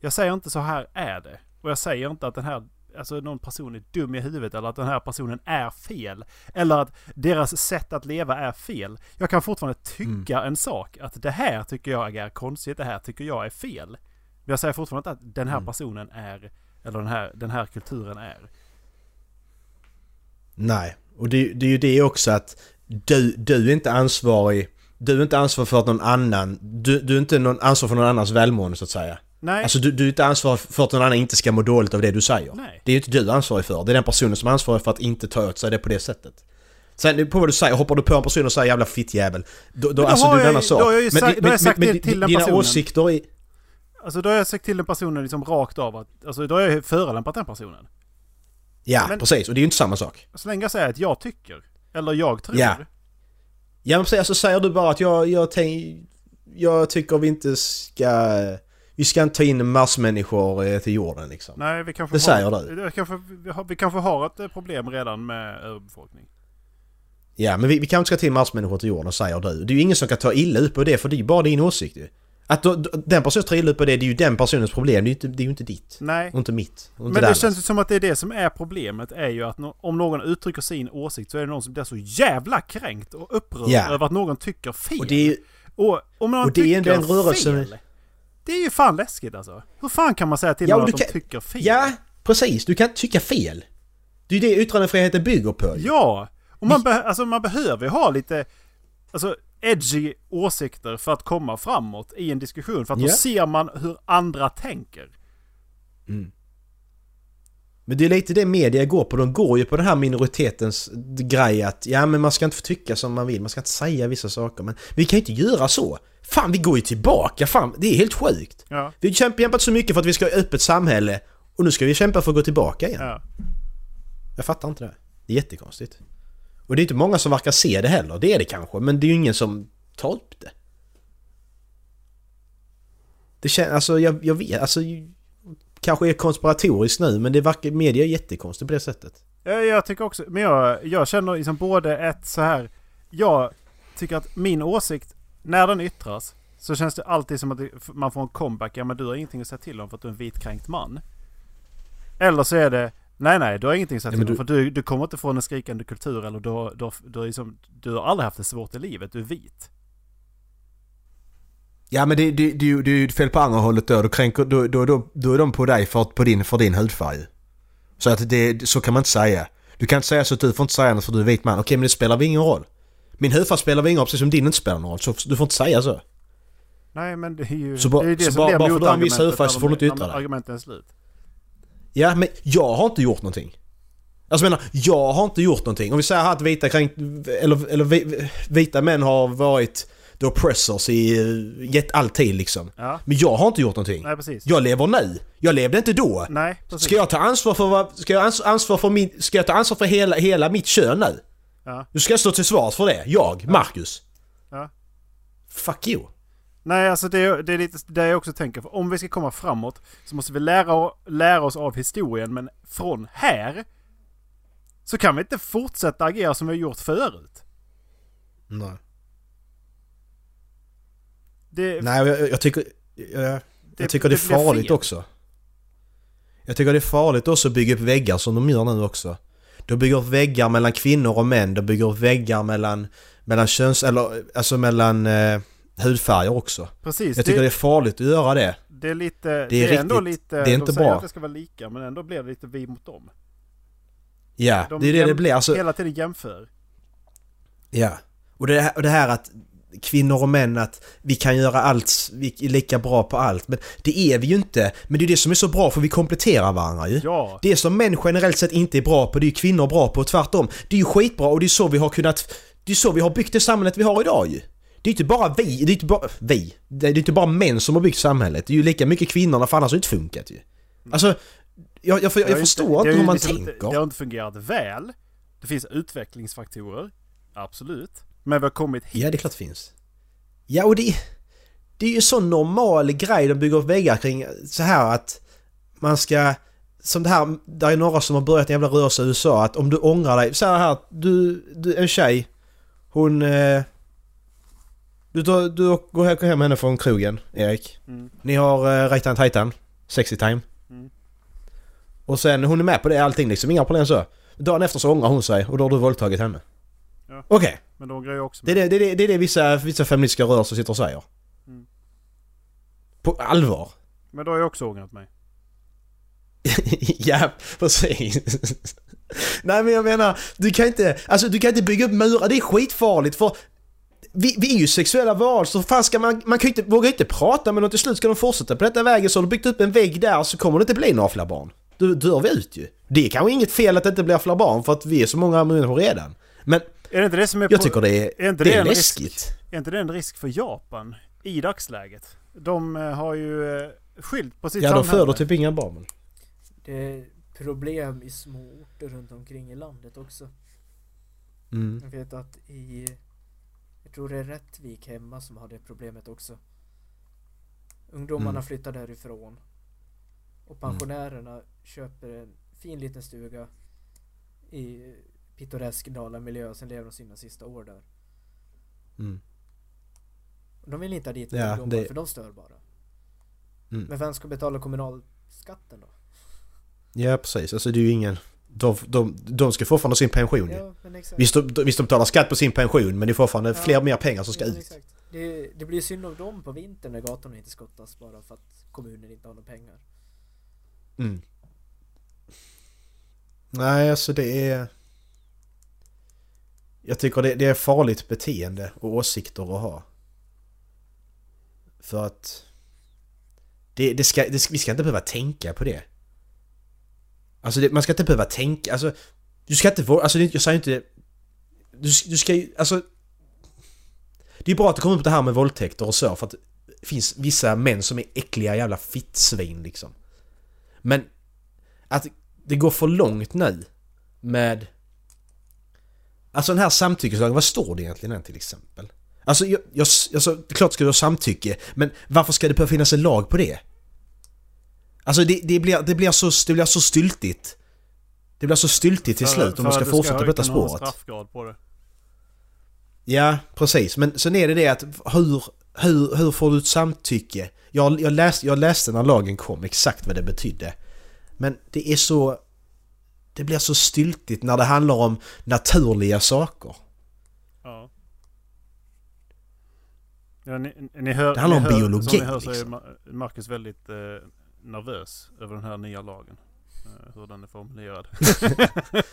Jag säger inte så här är det. Och jag säger inte att den här, alltså någon person är dum i huvudet eller att den här personen är fel. Eller att deras sätt att leva är fel. Jag kan fortfarande tycka en sak. Att det här tycker jag är konstigt, det här tycker jag är fel. Men jag säger fortfarande inte att den här Mm. personen är, eller den här, den här kulturen är. Nej, och det, det är ju det också att du, du är inte ansvarig. Du är inte ansvarig för att någon annan... Du, du är inte någon ansvar för någon annans välmående så att säga. Nej, Alltså du, du är inte ansvarig för att någon annan inte ska må dåligt av det du säger. nej. Det är ju inte du ansvarig för. Det är den personen som är ansvarig för att inte ta åt sig det på det sättet. Sen på vad du säger, hoppar du på en person och säger jävla fittjävel. Då, då, då alltså har det är en jag- annan sak. då har jag ju sagt- då har jag sagt det till den dina personen. åsikter är... Alltså då har jag sagt till den personen liksom rakt av att... Alltså då har jag förolämpat den personen. Ja, Men- precis. Och det är ju inte samma sak. Så länge jag säger att jag tycker. Eller jag tror. Ja. Ja men precis, så säger du bara att jag, jag, tänk, jag tycker vi inte ska... Vi ska inte ta in massmänniskor eh, till jorden liksom. Nej, vi kanske Det säger du. Det kanske, vi, har, vi kanske har ett eh, problem redan med överbefolkning. Ja, men vi, vi kanske ska ta in massmänniskor till jorden, säger du. Det är ju ingen som kan ta illa upp på det, för det är ju bara din åsikt ju. Att då, den personen tar illa upp på det, det är ju den personens problem. Det är ju inte, det är inte ditt. Nej. Och inte mitt. Och inte Men det känns ju som att det är det som är problemet. Är ju att nå- om någon uttrycker sin åsikt så är det någon som blir så jävla kränkt och upprörd Ja. över att någon tycker fel. Och det är. Och om någon och det är tycker en rörelse- fel. Det är ju fan läskigt alltså. Hur fan kan man säga till Ja, någon att de tycker fel? Ja, precis. Du kan tycka fel. Det är ju det yttrandefriheten bygger på. Ja! Och man, be- alltså, man behöver ju ha lite alltså, edgy åsikter för att komma framåt i en diskussion. För att då Ja. ser man hur andra tänker. Men det är lite det media går på. De går ju på den här minoritetens grej att ja men man ska inte få tycka som man vill, man ska inte säga vissa saker. Men vi kan ju inte göra så. Fan, vi går ju tillbaka. Fan, det är helt sjukt. Ja. Vi har kämpat kämpat så mycket för att vi ska ha ett öppet samhälle och nu ska vi kämpa för att gå tillbaka igen. ja. Jag fattar inte det. Det är jättekonstigt. Och det är inte många som verkar se det heller. Det är det kanske, men det är ju ingen som tar upp det. Det känns, alltså jag, jag vet, alltså kanske är konspiratoriskt nu men det verkar, media är jättekonstigt på det sättet. Ja, jag tycker också, men jag, jag känner liksom både ett så här. Jag tycker att min åsikt, när den yttras, så känns det alltid som att man får en comeback. Ja men du har ingenting att säga till om för att du är en vitkränkt man. Eller så är det, nej nej du har ingenting att säga till om för du, du kommer inte från en skrikande kultur eller du, du, har- du, liksom, du har aldrig haft det svårt i livet, du är vit. Ja men det, det, det, det är ju fel på andra hållet då. Då, kränker, då, då, då, då är de på dig för, på din, för din hudfärg. Så att det, så kan man inte säga. Du kan inte säga så att du får inte säga något för du är vit man. Okej men det spelar väl ingen roll. Min hudfärg spelar väl ingen roll precis som din inte spelar någon roll. Så du får inte säga så. Nej men det är ju Så bara- det, är det så som bara- bara för att du har en viss hudfärg så får du inte yttra dig. Argumenten är slut. Ja, men jag har inte gjort någonting. Alltså jag menar, jag har inte gjort någonting. Om vi säger att vita, kränkt, eller, eller vi- vita män har varit the oppressors i eh, gett alltid liksom. Ja. Men jag har inte gjort någonting. Nej precis. Jag lever nu. Jag levde inte då. Nej precis. Ska jag ta ansvar för vad, ska jag ans- ansvar för min, ska jag ta ansvar för hela, hela mitt kön nu? Ja. Nu ska stå till svars för det. Jag, Marcus. Ja. Fuck you. Nej, alltså det, det är lite det jag också tänker. För om vi ska komma framåt så måste vi lära, lära oss av historien. Men från här så kan vi inte fortsätta agera som vi har gjort förut. Nej. Det, Nej, jag, jag tycker... Jag, jag tycker det är farligt fel. också. Jag tycker det är farligt också att bygga upp väggar som de gör nu också. De bygger upp väggar mellan kvinnor och män. De bygger upp väggar mellan, mellan köns... Eller alltså mellan eh, hudfärger också. Precis. Jag tycker det det, är farligt att göra det. det är lite... det är Det är, ändå lite... det är inte de säger bra. att det ska vara lika men ändå blir det lite vi mot dem. Ja, De det är det det blir. Alltså, Hela tiden jämför. Ja. Och det, här, och det här att kvinnor och män att vi kan göra allt, vi är lika bra på allt. Men det är vi ju inte. Men det är det som är så bra för vi kompletterar varandra ju. Ja. Det som män generellt sett inte är bra på, det är ju kvinnor bra på och tvärtom. Det är ju skitbra och det är så vi har kunnat... Det är så vi har byggt det samhället vi har idag ju. Det är inte bara vi, det är inte bara vi. Det är inte bara män som har byggt samhället. Det är ju lika mycket kvinnorna för annars har det inte funkat ju. Alltså, jag, jag, jag, jag förstår inte har hur man liksom inte- tänker. Det har inte fungerat väl. Det finns utvecklingsfaktorer. Absolut. Men vi har kommit hit. Ja, det är klart det finns. Ja, och det, det är ju så normal grej de bygger upp väggar kring. Så här att man ska... Som det här, där är några som har börjat en jävla rörelse i USA att om du ångrar dig. Så här, du, du en tjej. Hon... Eh, du, tar, du går hem- med henne från krogen, Erik. Mm. Ni har eh, rajtan tajtan. Sexy time. Mm. Och sen, hon är med på det allting liksom, inga problem så. Dagen efter så ångrar hon sig och då har du våldtagit henne. Ja. Okej. Men de grejer också Det är det, det, det, det, är det vissa, vissa feministiska rörelser sitter och säger. Mm. På allvar. Men då har jag också ångrat mig. ja, precis. Nej men jag menar, du kan inte, alltså du kan inte bygga upp murar, det är skitfarligt för vi, vi är ju sexuella varelser, fan ska man, man kan ju inte, vågar inte prata med någon till slut ska de fortsätta på detta vägen så har du byggt upp en vägg där så kommer det inte bli några fler barn. Då dör vi ut ju. Det är kanske inget fel att det inte blir fler barn för att vi är så många människor redan. Men Är det inte det som är Jag på- tycker det är, är inte det det är läskigt. risk? Är inte det en risk för Japan i dagsläget? De eh, har ju eh, skylt på sitt Ja, de samhälle. föder typ inga barn. men- Det är problem i små orter runt omkring i landet också. Mm. Jag vet att i, jag tror det är Rättvik hemma som har det problemet också. Ungdomarna Mm. flyttar därifrån. Och pensionärerna köper en fin liten stuga i pittoresk Dalamiljö och sen lever de sina sista år där. Mm. De vill inte ha dit Ja, ungdomar det- för de stör bara. Mm. Men vem ska betala kommunalskatten då? Ja, precis. Alltså det är ju ingen... De, de, de ska fortfarande ha sin pension. Ja. Visst, de, visst de betalar skatt på sin pension men det är fortfarande Ja. fler mer pengar som ska Ja, ut. exakt. Det, det blir synd om dem på vintern när gatorna inte skottas bara för att kommunen inte har några pengar. Mm. Nej, alltså det är... Jag tycker det, det är farligt beteende och åsikter att ha. För att... Det, det, ska- vi ska inte behöva tänka på det. Alltså det, man ska inte behöva tänka, alltså... Du ska inte våga, alltså det- jag säger inte... Du, du ska ju, alltså... Det är bra att det kommer upp det här med våldtäkter och så för att det finns vissa män som är äckliga jävla fittsvin liksom. Men att det går för långt nu med... Alltså den här samtyckeslagen, vad står det egentligen än till exempel? Alltså, jag, jag, alltså det är klart ska du ha samtycke, men varför ska det behöva finnas en lag på det? Alltså det, det, blir, det, blir, så, det blir så styltigt. Det blir så styltigt till För- slut om man ska fortsätta på detta spåret. på det. Ja, precis. Men sen är det det att hur, hur, hur får du ett samtycke? Jag, jag, läste, jag läste när lagen kom exakt vad det betydde. Men det är så... Det blir så styltigt när det handlar om naturliga saker. Ja. Ja, ni, ni hör, Det handlar ni om hör, biologi, Som ni hör så är liksom. Ma- Marcus väldigt eh, nervös över den här nya lagen. Eh, hur den är formulerad.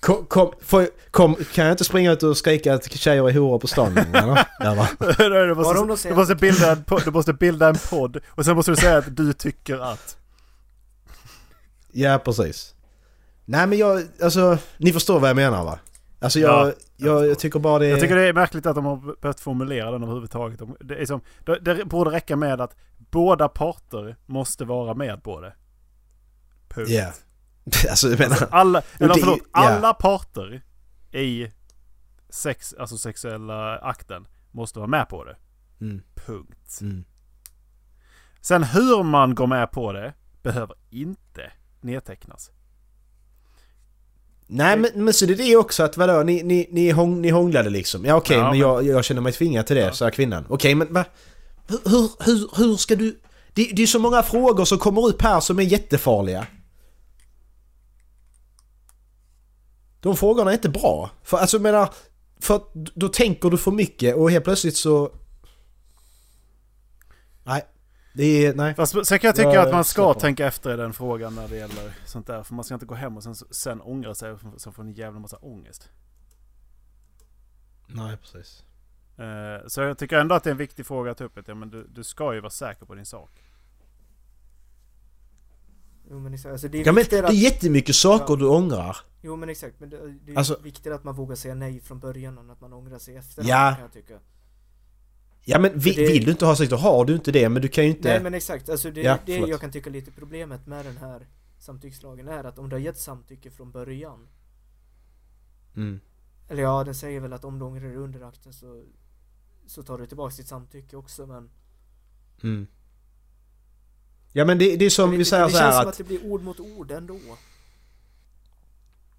Kom, kom, får, jag- kom, kan jag inte springa ut och skrika att tjejer är horor på stan? Eller? Va? du, måste, du, bilda en podd, du måste bilda en podd och sen måste du säga att du tycker att. Ja, precis. Nej men jag, alltså, ni förstår vad jag menar va? Alltså jag, Ja, jag, jag, tycker bara det... Jag tycker det är märkligt att de har behövt formulera den överhuvudtaget. De- Det, är som, det, det borde räcka med att båda parter måste vara med på det. Punkt. Ja. Alltså jag menar... Alla, eller förlåt, alla parter i sex, alltså sexuella akten måste vara med på det. Mm, Punkt. mm. Sen hur man går med på det behöver inte nedtecknas. Nej men, men så det är det också att vadå, ni, ni, ni, hång, ni hånglade liksom. Ja okej Ja, men, men- jag, jag känner mig tvingad till det, Ja. sa kvinnan. Okej men va? Hur, hur, hur, ska du... Det, det är så många frågor som kommer upp här som är jättefarliga. De frågorna är inte bra. För alltså jag menar, för då tänker du för mycket och helt plötsligt så... Nej. Det är... Nej. Fast sen kan jag tycka Jag att man ska tänka efter i den frågan när det gäller sånt där. För man ska inte gå hem och sen, sen ångra sig och så får en jävla massa ångest. Nej precis. Eh, Så jag tycker ändå att det är en viktig fråga att ta upp. Att, ja, men du, du ska ju vara säker på din sak. Jo men exakt, alltså det är Ja men det är jättemycket saker Ja. du ångrar. Jo men exakt, men det, det är Alltså- viktigt att man vågar säga nej från början än att man ångrar sig efter Ja. kan jag tycka. Ja men vi, det- vill du inte ha sex då har du inte det men du kan ju inte... Nej men exakt, alltså det, Ja, det jag kan tycka lite problemet med den här samtyckslagen är att om du har gett samtycke från början Mm. Eller ja, den säger väl att om du ångrar dig under akten så Så tar du tillbaka ditt samtycke också men Mm. Ja men det, det är som Men vi det, säger det så känns här som att... att det blir ord mot ord ändå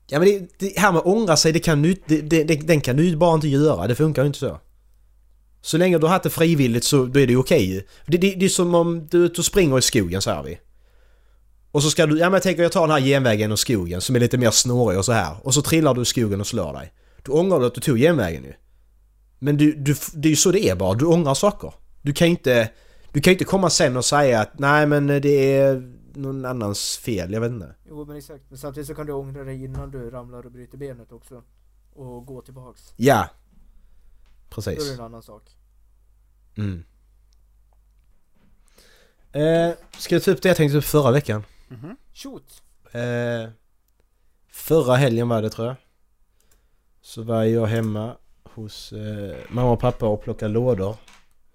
Ja men det, det här med att ångra sig, det kan du, det, det, det, den kan du bara inte göra. Det funkar ju inte så. Så länge du har haft det frivilligt så då är det okej det, det, det är som om du, du springer i skogen så här vi. Och så ska du, ja men jag tänker jag tar den här genvägen och skogen som är lite mer snårig och så här. Och så trillar du i skogen och slår dig. Då ångrar du att du tog genvägen ju. Men du, du, det är ju så det är bara, du ångrar saker. Du kan ju inte, du kan ju inte komma sen och säga att nej men det är någon annans fel, jag vet inte. Jo men exakt, men samtidigt så kan du ångra dig innan du ramlar och bryter benet också Och gå tillbaks Ja. Då är det Precis. en annan sak Mm. Eh, ska jag ta upp det jag tänkte upp förra veckan? Mhm. Shoot! Eh, förra helgen var det tror jag. så var jag hemma hos eh, mamma och pappa och plockade lådor.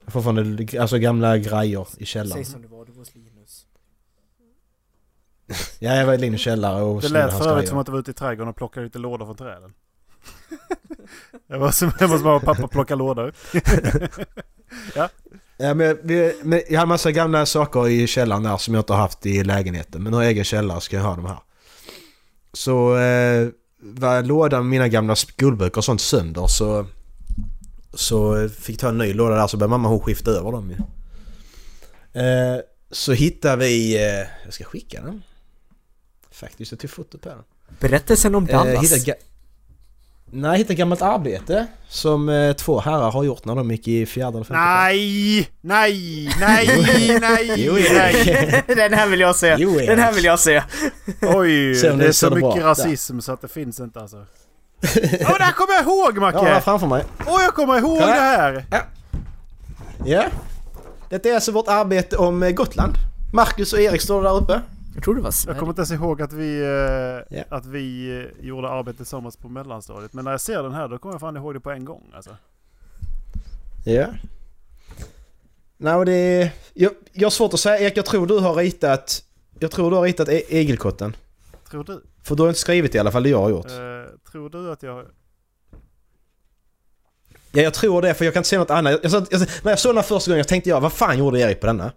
Fortfarande alltså gamla grejer i källaren. Säg som det var, du var hos Linus. Ja, jag var i Linus källare och Det lät för övrigt som att du var ute i trädgården och plockade lite lådor från träden. Jag var som hemma hos mamma och pappa och plockade lådor. Ja, men, vi, men jag har en massa gamla saker i källaren där som jag inte har haft i lägenheten. Men nu har jag egen källare ska jag ha de här. Så eh, var lådan med mina gamla skolböcker och sånt sönder så... Så fick jag ta en ny låda där så började mamma hon skifta över dem ju. Eh, så hittade vi... Eh, jag ska skicka den. Faktiskt, jag tog foto på den. Berättelsen om Eh, Dallas. hittade ga- Nej, jag hittade gammalt arbete som eh, två herrar har gjort när de gick i fjärde eller femte. Nej, nej, nej, nej, Jo, nej. Den här vill jag se! Jo. Den här vill jag se! Oj, Se det det är så bra. mycket rasism så att det finns inte alltså. Åh, det här kommer jag ihåg Ja, här Macke! framför mig. Åh, jag kommer ihåg det här! Ja. Detta är alltså vårt arbete om eh, Gotland. Marcus och Erik står där uppe. Jag tror det var Jag Sverige. kommer inte ens ihåg att vi, Ja. att vi eh, gjorde arbete tillsammans på mellanstadiet. Men när jag ser den här då kommer jag fan ihåg det på en gång alltså. Ja. Nej, och det är... Jag, jag har svårt att säga. Erik, jag tror du har ritat... Jag tror du har ritat e- igelkotten. Tror du? För du har inte skrivit i alla fall, det jag har gjort. Eh, tror du att jag... Ja, jag tror det, för jag kan inte se något annat. Jag, jag, jag, när jag såg den här första gången jag tänkte jag, vad fan gjorde Erik på denna?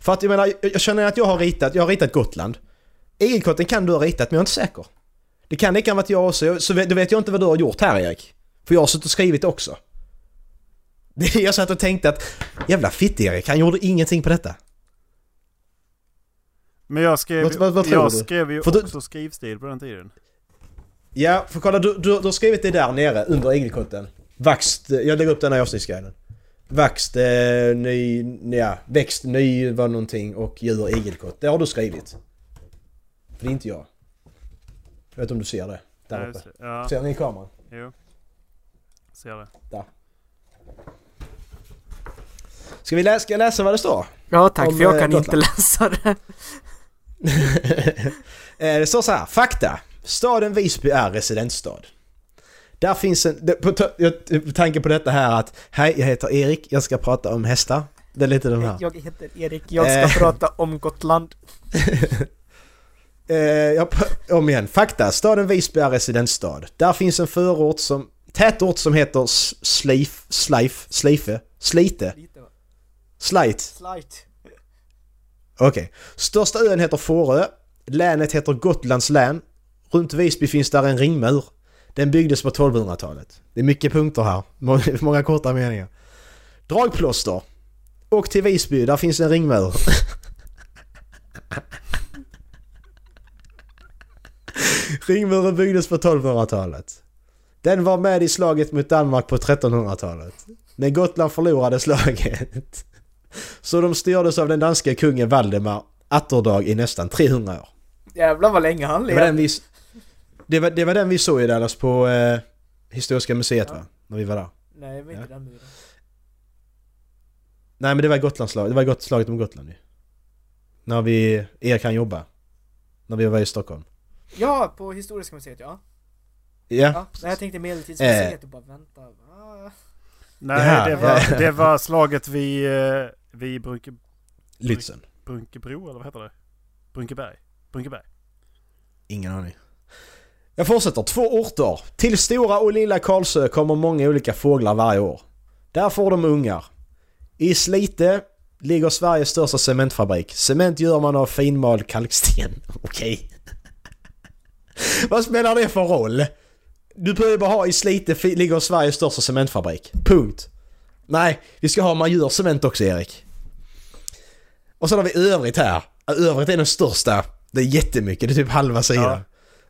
För att jag menar, jag, känner att jag har ritat, jag har ritat Gotland. Igelkotten kan du ha ritat, men jag är inte säker. Det kan lika gärna varit jag också, så vet, då vet jag inte vad du har gjort här Erik. För jag har suttit och skrivit också. Det- Jag satt och tänkte att, jävla fitt-Erik, han gjorde ingenting på detta. Men jag skrev, Vad- vad- vad tror jag du? skrev ju För du- också skrivstil på den tiden. Ja, för kolla du, du, du har skrivit det där nere under igelkotten. Vaxt, jag lägger upp den här avsnittsguiden. Vaxt, eh, ny, ja, växt, ny var någonting och djur, igelkott. Det har du skrivit. För det är inte jag. Jag vet inte om du ser det. Där uppe. så- Ja, Ser ni i kameran? jo. Ser det. Ska, vi läsa, ska jag läsa vad det står? Ja tack, Om, för jag eh, kan inte Gotland. läsa det. Eh, det står så här. Fakta. Staden Visby är residensstad. Där finns en... På, på tanke på detta här att Hej, jag heter Erik. Jag ska prata om hästar. Det är lite den här. Jag heter Erik, jag ska Eh. prata om Gotland. Eh, om igen. Fakta. Staden Visby är residensstad. Där finns en förort som... Tätort som heter Slif... Slif... Slife? Slite? Slite? Slight. Okej. Största ön heter Fårö. Länet heter Gotlands län. Runt Visby finns där en ringmur. Den byggdes på 1200-talet. Det är mycket punkter här. Många, korta meningar. Dragplåster. Och till Visby, där finns en ringmur. Ringmuren byggdes på 1200-talet. Den var med i slaget mot Danmark på 1300-talet. Men Gotland förlorade slaget. Så de styrdes av den danska kungen Valdemar Atterdag i nästan 300 år. Jävlar vad länge han den levde. Det var, det var den vi såg i Dallas på eh, Historiska museet Ja. va? När vi var där. Nej, det var inte Ja. den muren. Nej men det var Gotlandslaget, det var slaget om Gotland ju. När vi, Erik kan jobba. När vi var i Stockholm. Ja, på Historiska museet ja. Ja. ja. Nej, jag tänkte Medeltidsmuseet och bara vänta. Ah. Nej, Ja, det, var, det var slaget vid, eh, vid Brunke, Lützen. Brunkebro, eller vad heter det? Brunkeberg? Brunkeberg? Ingen aning. Jag fortsätter. Två orter. Till Stora och Lilla Karlsö kommer många olika fåglar varje år. Där får de ungar. I Slite ligger Sveriges största cementfabrik. Cement gör man av finmald kalksten. Okej. Vad spelar det för roll? Du behöver bara ha i Slite ligger Sveriges största cementfabrik. Punkt. Nej, vi ska ha man gör cement också Erik. Och så har vi övrigt här. Övrigt är den största. Det är jättemycket, det är typ halva sidan.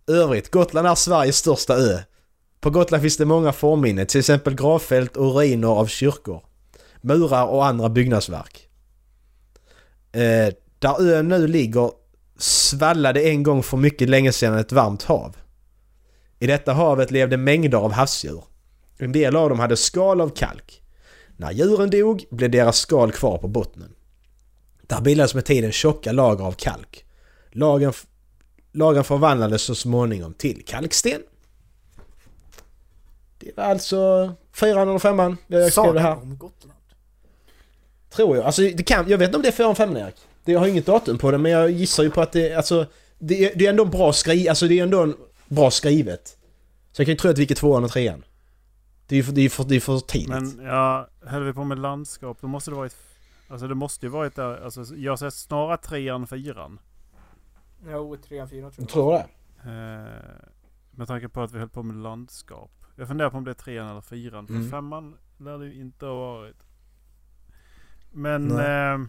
Övrigt, Gotland är Sveriges största ö. På Gotland finns det många fornminnen, till exempel gravfält och ruiner av kyrkor. Murar och andra byggnadsverk. Eh, där ön nu ligger svallade en gång för mycket länge sedan ett varmt hav. I detta havet levde mängder av havsdjur. En del av dem hade skal av kalk. När djuren dog blev deras skal kvar på bottnen. Där bildades med tiden tjocka lager av kalk. Lagen, lagren förvandlades så småningom till kalksten. Det var alltså fyran eller femman. Jag skrev det här. Om Gotland. Tror jag. Alltså det kan, jag vet inte om det är fyran femman Erik. Det, jag har inget datum på det men jag gissar ju på att det, alltså... Det, är- det är ändå bra skrivet, alltså det är ändå en bra skrivet. Så jag kan ju tro att vilket tvåan och trean. Det är ju för, det är för, det är för tidigt. Men ja, höll vi på med landskap då måste det varit... Alltså det måste ju varit där, alltså jag säger snarare trean, fyran. Jo, 3 4 tror Jag tror det. Eh, med tanke på att vi höll på med landskap. Jag funderar på om det är trean eller fyran. För Mm. femman lär det ju inte ha varit. Men... Nej. Eh,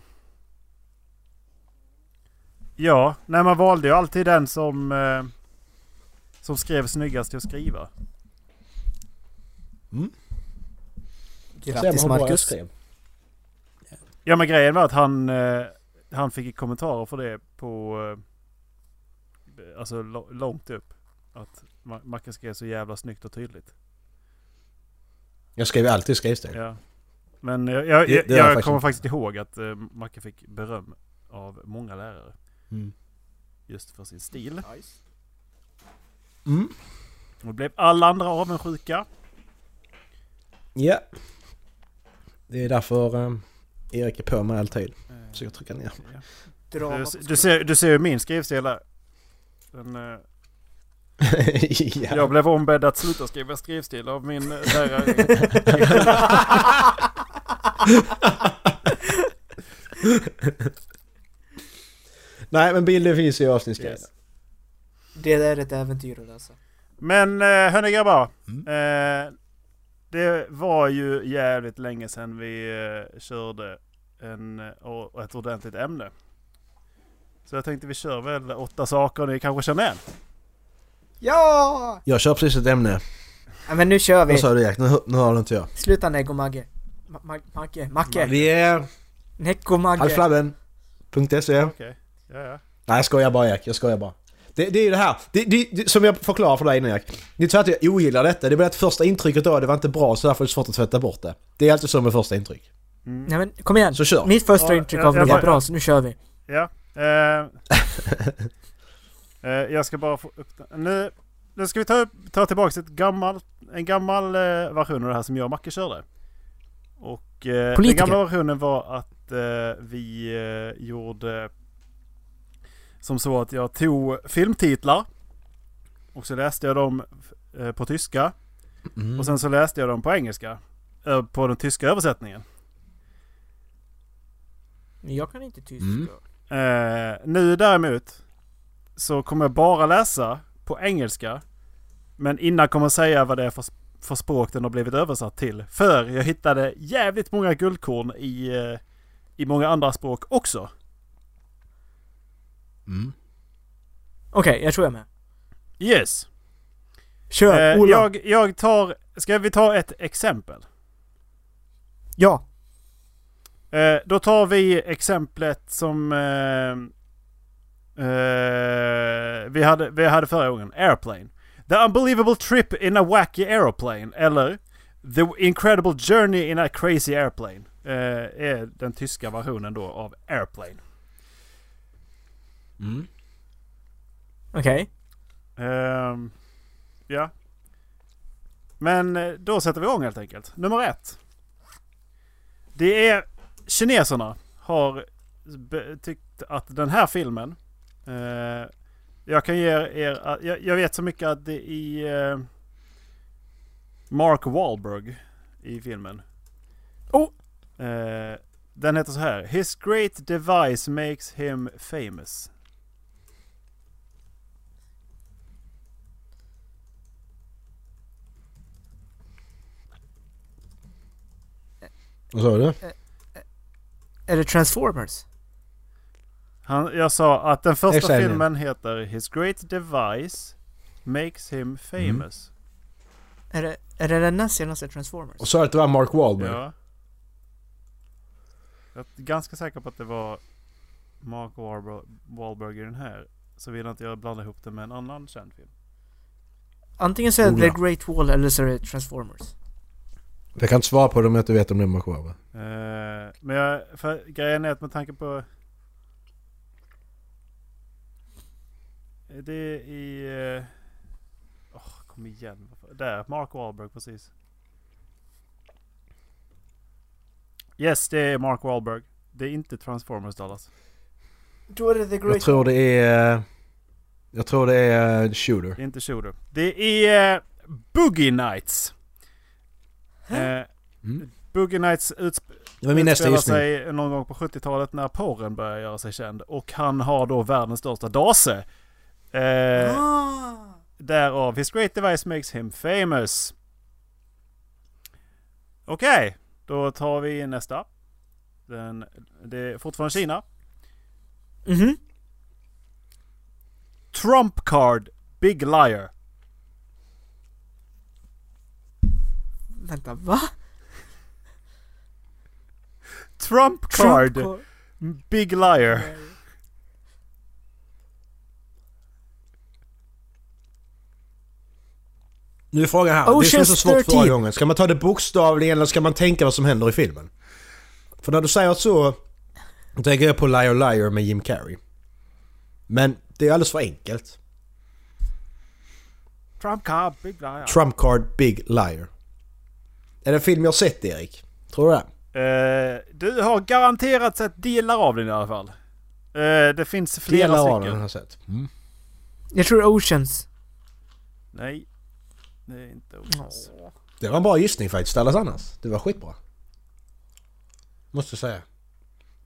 ja, nej man valde ju alltid den som... Eh, som skrev snyggast till att skriva. Se Grattis Marcus. Ja men grejen var att han... Eh, han fick kommentarer för det på... Alltså långt upp. Att Ma- Macke skrev så jävla snyggt och tydligt. Jag skrev ju alltid skrivstil. Ja. Men jag, jag, Det- jag, jag jag faktiskt kommer faktiskt ihåg att eh, Macke fick beröm av många lärare. Mm. Just för sin stil. Nice. Mm. Och blev alla andra avundsjuka. Ja. Det är därför um, Erik är på mig alltid. Eh, Så jag trycker ner. Du, du, ser, du ser ju min skrivstil där. Den, eh, ja. Jag blev ombedd att sluta skriva skrivstil av min eh, lärare. Nej men bilden finns ju i avsnittsguiden. Yes. Det är ett äventyr att läsa. Men eh, hörni grabbar. Mm. Eh, det var ju jävligt länge sedan vi eh, körde en, ett ordentligt ämne. Så jag tänkte vi kör väl åtta saker ni kanske känner igen. Ja! Jag kör precis ett ämne. ja! men nu kör vi. Vad sa du Erik? Nu, nu har du inte jag. Sluta Neggo Magge. Ma- Ma- Macke, Macke. Vi är Necko Magge. halvflabben.se Okej. Ja, ja. Nej jag skojar bara Erik, jag skojar bara. Det, det är ju det här, det, det, det, som jag förklarar för dig innan. Det är inte så att jag ogillar detta, det är bara att första intrycket då, det var inte bra så därför är det svårt att tvätta bort det. Det är alltid så med första intryck. Mm. Nej men kom igen. Så kör! Mitt första Ja, intryck av det var bra så nu kör vi. Ja. Eh, eh, jag ska bara få upp den. Nu, nu ska vi ta, upp, ta tillbaka ett gammal, en gammal eh, version av det här som jag och Macke körde. Och eh, den gamla versionen var att eh, vi eh, gjorde som så att jag tog filmtitlar och så läste jag dem eh, på tyska Mm. och sen så läste jag dem på engelska. På den tyska översättningen. Men jag kan inte tyska. Mm. Eh, nu däremot så kommer jag bara läsa på engelska. Men innan kommer jag säga vad det är för, för språk den har blivit översatt till. För jag hittade jävligt många guldkorn i, eh, i många andra språk också. Mm. Okej, jag tror jag är med. Yes. Kör! Eh, Ola! jag, jag tar... Ska vi ta ett exempel? Ja! Eh, då tar vi exemplet som eh, eh, vi, hade, vi hade förra gången. Airplane. The unbelievable trip in a wacky aeroplane. Eller The incredible journey in a crazy airplane. Eh, är den tyska versionen då av Airplane. Mm. Okej. Ehm, ja. Men eh, då sätter vi igång helt enkelt. Nummer ett. Det är kineserna har tyckt att den här filmen. Eh, jag kan ge er. Jag, jag vet så mycket att det är eh, Mark Wahlberg i filmen. Oh! Eh, den heter så här. His great device makes him famous. Vad sa du? Är det Transformers? Han, jag sa att den första Exakt. filmen heter His Great Device Makes Him Famous. Är det, är det den näst senaste Transformers? Och sa att det var Mark Wahlberg? Ja. Jag är ganska säker på att det var Mark Wahlberg, Wahlberg i den här. Så vill inte jag blanda ihop det med en annan känd film. Antingen så är det Ola. The Great Wall eller så är det Transformers. Jag kan inte svara på det om jag inte vet om det är Mark Wahlberg. Eh, men jag, för grejen är att med tanke på... Det är i... Uh, Kom igen. Där, Mark Wahlberg precis. Yes, det är Mark Wahlberg. Det är inte Transformers Dallas. Då är det The Jag tror det är... Jag tror det är eh, Shooter. Det är inte Shooter. Det är Boogie Nights. Eh, Mm. Boogie Nights utsp- Det var min nästa utspelar gissning. sig någon gång på 70-talet när porren började göra sig känd. Och han har då världens största dase. Eh, Ah. Därav His great device makes him famous. Okej, då tar vi nästa. Den, det är fortfarande Kina. Mhm. Trump card, big liar. Vänta, va? Trump card, Trump big liar. Nu är frågan här. det är så Ocean's svårt förra 13. gången. Ska man ta det bokstavligen eller ska man tänka vad som händer i filmen? För när du säger så... Då tänker jag på Liar Liar med Jim Carrey. Men det är alldeles för enkelt. Trump card, big liar. Trump card Big Liar. Är det en film jag har sett Erik? Tror du det? Eh, du har garanterat sett delar av den i alla fall. Eh, det finns flera Delar av den har stycken. jag sett. Jag tror Oceans. Nej, det är inte Oceans. Det var en bra gissning faktiskt, Dallas annars. Det var skitbra. Måste säga.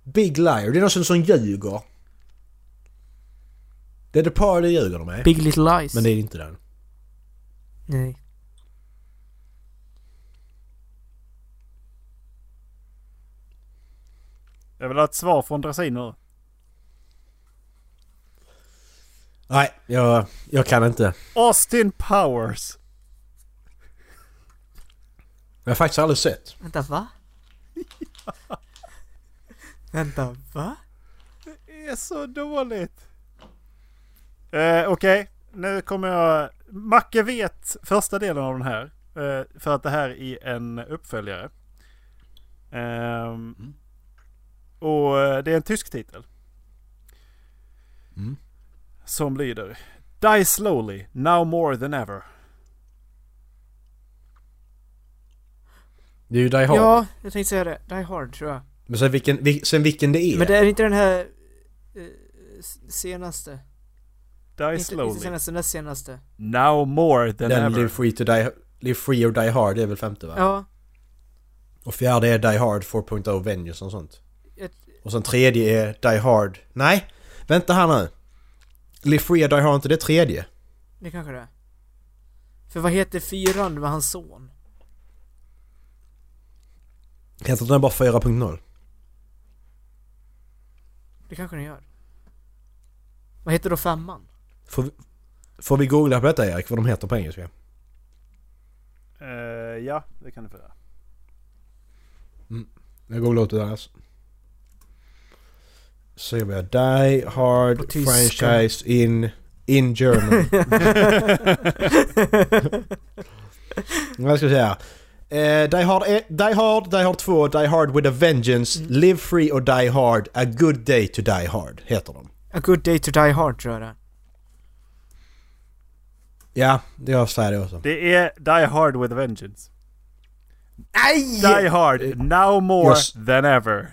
Big Liar, det är någon som, som ljuger. Det är The Party ljuger de med. Big Little Lies. Men det är inte den. Nej. Jag vill ha ett svar från Drasin Nej, jag, jag kan inte. Austin Powers. Jag har faktiskt aldrig sett. Vänta, va? Vänta, va? Det är så dåligt. Eh, Okej, nu kommer jag... Macke vet första delen av den här. Eh, för att det här är en uppföljare. Ehm, Och eh, det är en tysk titel. Mm. Som lyder Die slowly, now more than ever. Det är ju Die Hard. Ja, jag tänkte säga det. Die Hard tror jag. Men sen vilken, vil- sen vilken det är. Men det är inte den här eh, senaste. Die Inte, inte slowly, senaste, näst senaste. now more than Den ever. Live Free, to die, Live Free or Die Hard det är väl femte va? Ja. Och fjärde är Die Hard 4.0 Vengeance och sånt. Och sen tredje är Die Hard... Nej! Vänta här nu. Live Free or Die Hard, inte det tredje? det kanske det är. För vad heter fyran med hans son? Heter den bara 4.0? Det kanske den gör. Vad heter då femman? Får, vi- får vi googla på detta Erik, vad de heter på engelska? Eh, ja, det kan du få göra. Jag googlar åt det där alltså. Så vi har Die Hard franchise in, in German. Vad ska jag säga? Eh, Die, Hard, eh, Die Hard, Die Hard 2, Die Hard with a Vengeance, Mm. Live Free or Die Hard, A Good Day to Die Hard heter de. A good day to die hard tror jag det. Ja, det jag säger det också. Det är Die Hard with a Vengeance. Nej! Die Hard, now more Yes. than ever.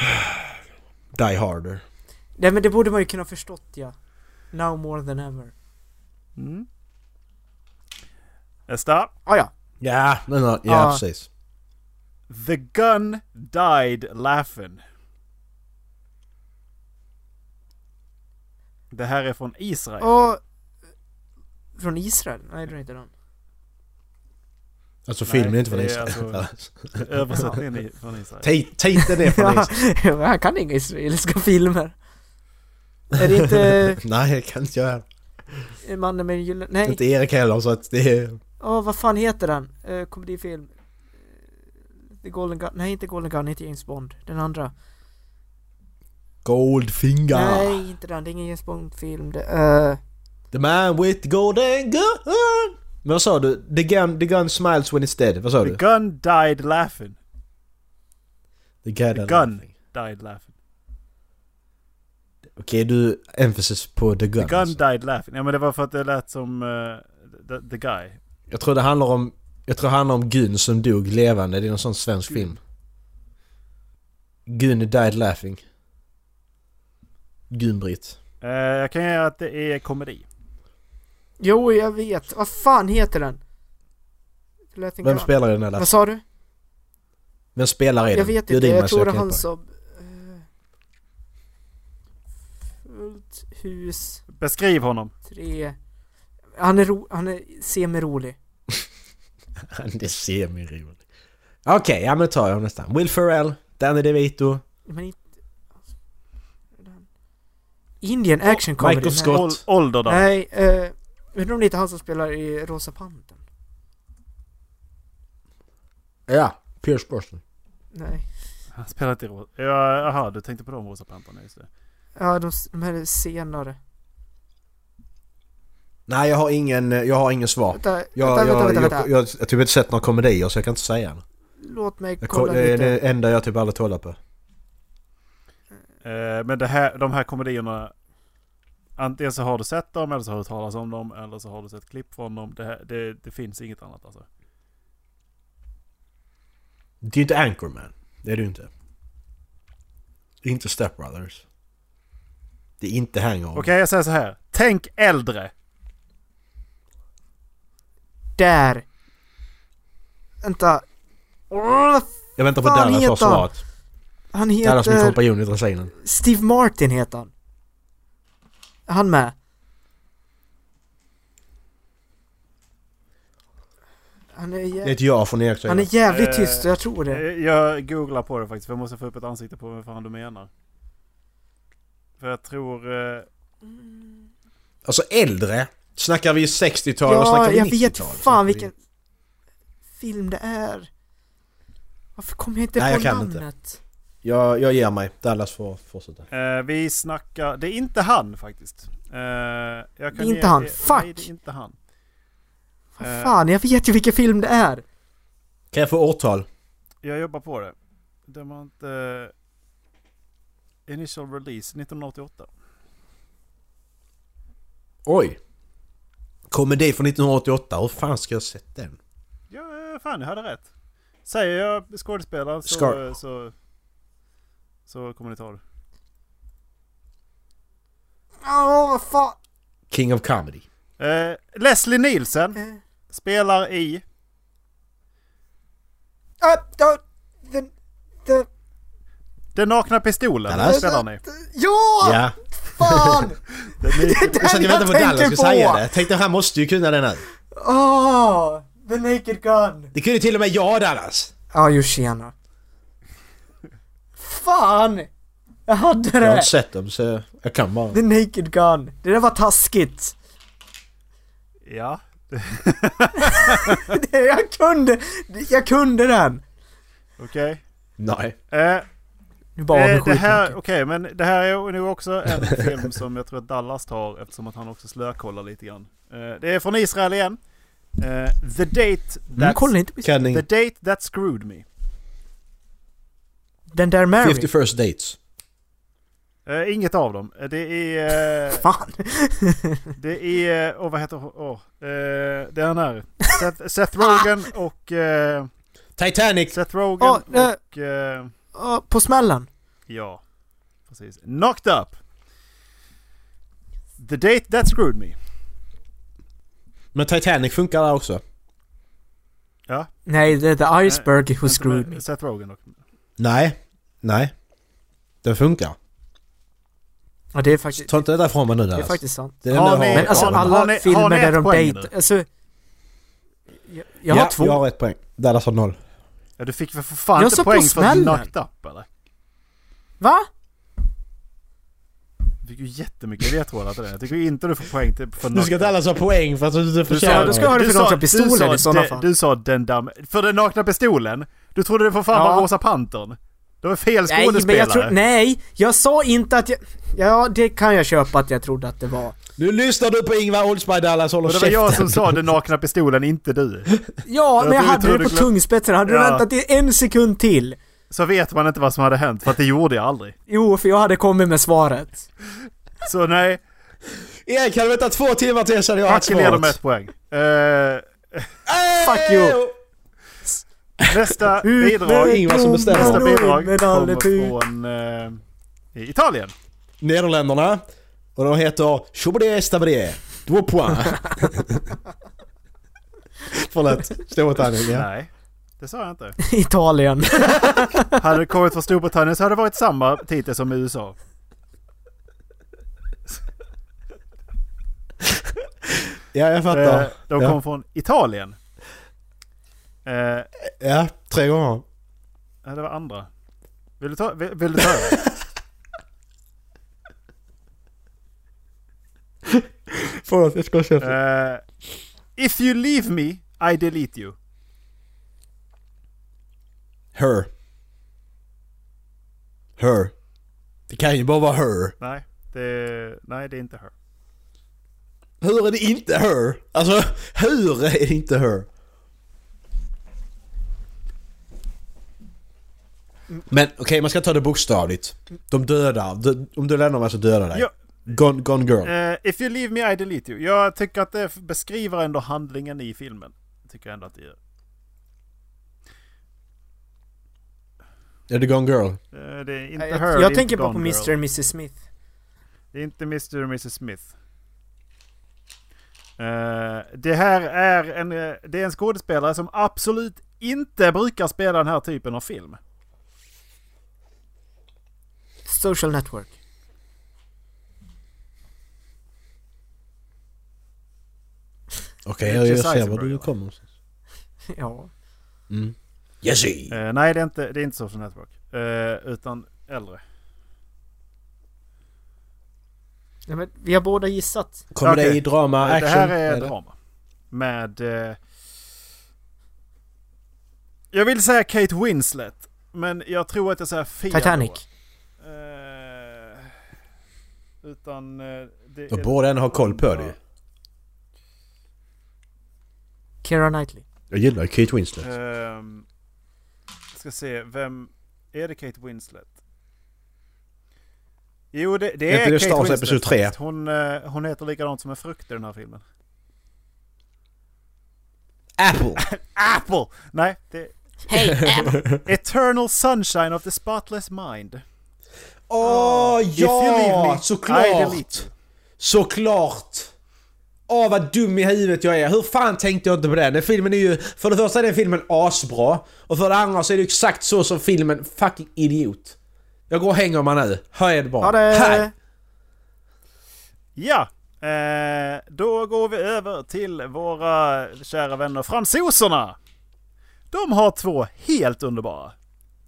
Die Harder. Nej men det borde man ju kunna förstått ja. Now more than ever. Mm. Nästa. Ah, ja. Ja, men, ja, Ja. precis. The gun died laughing. Det här är från Israel. Och... Från Israel? Nej det är inte den. Alltså Nej, filmen är inte från är Israel. alltså- Översättningen är från Israel. Ti- Titeln är från Israel. han kan inga israeliska filmer. Är det inte Nej, det kan inte jag. eh, mannen med gyllene... Nej, Inte Erik heller så att det är... åh vad fan heter den? Uh, komedifilm. Eh, The Golden Gun, nej inte Golden Gun, inte James Bond. Den andra. Goldfinger. Nej, inte den, det är ingen James Bond-film. Det, eh, The man with golden gun. Men vad sa du? The gun, the gun smiles when it's dead. Vad sa The du? gun died laughing. The gun. The gun died laughing. Okej, Okej, du emphasis på the gun. The gun alltså. died laughing. Ja men det var för att det lät som eh, the, the guy. Jag tror det handlar om... Jag tror det handlar om Gun som dog levande. Det är någon sån svensk Gun. film. Gun died laughing. Gun-Britt. Eh, jag kan säga att det är komedi. Jo, jag vet. Vad fan heter den? Vem Gun. spelar i den här? Vad sa du? Vem spelar i den? Jag vet inte, jag tror det är han som... Fullt hus, Beskriv honom. tre... Han är, ro, han är semi-rolig. det är semi-roligt. Okej, ja men tar jag nästan. Will Ferrell, Danny DeVito, Men inte... alltså, den- Indian action comedy. Michael. Scott. Ål- ålder då? Nej, eh... Undrar om det inte är han som spelar i Rosa Pantern? ja, Pierce Brosnan. Nej. Han spelar inte i Rosa... Ja, Jaha, du tänkte på de Rosa Pantrarna, just det. Ja, de, de här är senare. Nej, jag har ingen, jag har ingen svar. Vänta, Jag, vänta, jag, vänta, vänta, jag, jag, jag, har typ inte sett några komedier så jag kan inte säga. det. Låt mig Jag, kolla koll- det är lite. det enda jag typ aldrig kollar på. Eh, men det här, de här komedierna... Antingen så har du sett dem, eller så har du talat om dem, eller så har du sett klipp från dem. Det, här, det, det finns inget annat alltså. Det är inte Anchorman. Det är det inte. Det är inte Step Brothers. Det är inte Hangover. Okej, jag säger så här. Tänk äldre. Där! Vänta. Jag väntar på Dallas har heter han? han Dallas min heter... kompanjon i dressinen. Steve Martin heter han. Han med? Han är, Det är jä- ett ja från Erik han är jävligt Eh, tyst, jag tror det. Eh, Jag googlar på det faktiskt, för jag måste få upp ett ansikte på vad fan du menar. För jag tror... Eh, Alltså äldre? Snackar vi 60-tal och Ja, snackar vi jag 90-tal? vet Snackar fan vi- vilken film det är. Varför kommer jag inte Nej, på jag kan inte. Jag, jag ger mig. Dallas får fortsätta. eh, vi snackar... Det är inte han faktiskt. Eh, jag kan Det är inte ge- han. eh, Fuck! Nej, det är inte han. Vad Eh. fan, jag vet ju vilken film det är. Kan jag få årtal? Jag jobbar på det. Det var inte... Initial release 1988. Oj! Komedi från 1988. Hur fan ska jag ha sett den? Ja, eh, fan jag hade rätt. Säger jag skådespelare så, Scar- så, så kommer ni ta det. Åh, vad fan. King of Comedy. Eh, Leslie Nielsen Eh, spelar i... ah, ah, den, den, Den nakna pistolen. Dallas? spelar han i. ja! Ja. Fan! Den är, Det är Jag satt den och väntade på jag Dallas tänker skulle säga på! det. Tänkte han måste ju kunna den här. Åh! The Naked Gun! Det kunde till och med jag Dallas. Ja, jo tjena. Fan! Jag hade Jag har det! inte sett dem så jag kan bara. The Naked Gun. Det där var taskigt. ja. Det- jag kunde, jag kunde den. Okej. Nej. Eh, Nu bara eh, det här, okej men det här är nog också en film som jag tror att Dallas tar eftersom att han också slökollar lite grann. Eh, det är från Israel igen. Eh, the Date That... inte på Kan The. Date That Screwed Me. Den där Mary. 50 first dates. Eh, inget av dem. Eh, Det är... Eh, Fan. det är... Åh, vad heter... Åh. eh, det är han här. Seth, Seth Rogen och... Eh, Titanic! Seth Rogen eh. och... Ja, på smällen. ja. Precis. Knocked Up. The Date That Screwed Me. Men Titanic funkar där också. Ja. Nej, det är The Iceberg who screwed me. Seth Rogen dock. Nej. Nej. Den funkar. Ja, det är faktiskt... Ta inte det där ifrån mig nu Det är faktiskt sant. Det är Har ni- Men alltså har- alla har ni- har filmer ni där de dejtar... Alltså... Jag, jag har ja, två. jag har ett poäng. Dallas har noll. Ja, du fick väl för fan Jag inte sa på poäng för smällen. Knocked Up eller? Va? Du fick ju jättemycket ledtrådar till det. Jag tycker inte du får poäng till, för Nu Knocked ska Up. Dallas ha poäng för att du inte Du förtjänar Ja, då ska jag ha det du för sa- nakna du pistolen sa i sådana fall. Du sa den damm... För den nakna pistolen? Du trodde det för fan Ja. var Rosa Pantern? Det var fel Nej, skådespelare. men jag tror... Nej! Jag sa inte att jag... Ja, det kan jag köpa att jag trodde att det var. Nu lyssnar du på Ingvar Oldsberg Dallas, håller Och det var jag som sa den nakna pistolen, inte du. Ja, men jag du hade det på glöm- tungspetsen. Hade du Ja. väntat i en sekund till? Så vet man inte vad som hade hänt, för att det gjorde jag aldrig. Jo, för jag hade kommit med svaret. Så nej, Erik, hade du väntat två timmar till så hade jag haft Macke leder med svaret. ett poäng. Eh, Fuck you. Nästa bidrag, Ingvar som bestämmer. nästa bidrag kommer från eh, Italien. Nederländerna. Och de heter Chobodé Stabodé. Två poäng. Förlåt. Storbritannien, ja. Nej, det sa jag inte. Italien. Hade det kommit från Storbritannien så hade det varit samma titel som i USA. Ja, jag Eh, fattar. de Ja. kom från Italien. Eh, Ja, tre gånger. ja, det var andra. Vill du ta, vill, vill du ta över? Förlåt, jag ska köpa. Eh, if you leave me, I delete you. Her. Her. Det kan ju bara vara her. Nej, det, nej, det är inte her. Hur är det inte her? Alltså, hur är det inte her? Men okej, man ska ta det bokstavligt. De dödar. De- Om du lämnar mig så dödar dig. Ja. Gone, gone girl. Eh, if you leave me, I delete you. Jag tycker att det beskriver ändå handlingen i filmen. Tycker jag ändå att det gör. Är det Gone Girl? Eh, det är inte jag her, jag inte tänker bara på Mr. Girl. och Mrs Smith. Det är inte Mr. och Mrs. Smith. Eh, det här är en, det är en skådespelare som absolut inte brukar spela den här typen av film. Social Network. Okej, Det är jag, ser Eisenberg, du kommer ja. Mm. Jesse! Eh, nej, det är inte, det är inte Social Network. Eh, utan äldre. Nej, men vi har båda gissat. Kommer det Okej. i drama, Eh, action? det här är eller? drama. Med... Eh, jag vill säga Kate Winslet. Men jag tror att jag säger fel. Titanic. Utan... Eh, det Då är- borde en ha koll på det. Keira Knightley. Jag gillar Kate Winslet. Ehm, ska se, vem... Är det Kate Winslet? Jo, det, det Är är det Kate Star Wars Winslet. Episod tre? faktiskt. Hon, eh, hon heter likadant som en frukt i den här filmen. Apple! Apple! Nej, det Hej! Eternal Sunshine of the Spotless Mind. Åh leave ja! me, Såklart! Såklart! Åh vad dum i huvudet jag är. Hur fan tänkte jag inte på det? Den filmen är ju... För det första är den filmen asbra. Och för det andra så är det exakt så som filmen fucking idiot. Jag går och hänger mig nu. Hej det bara. Hej! Ja, eh, då går vi över till våra kära vänner fransoserna. De har två helt underbara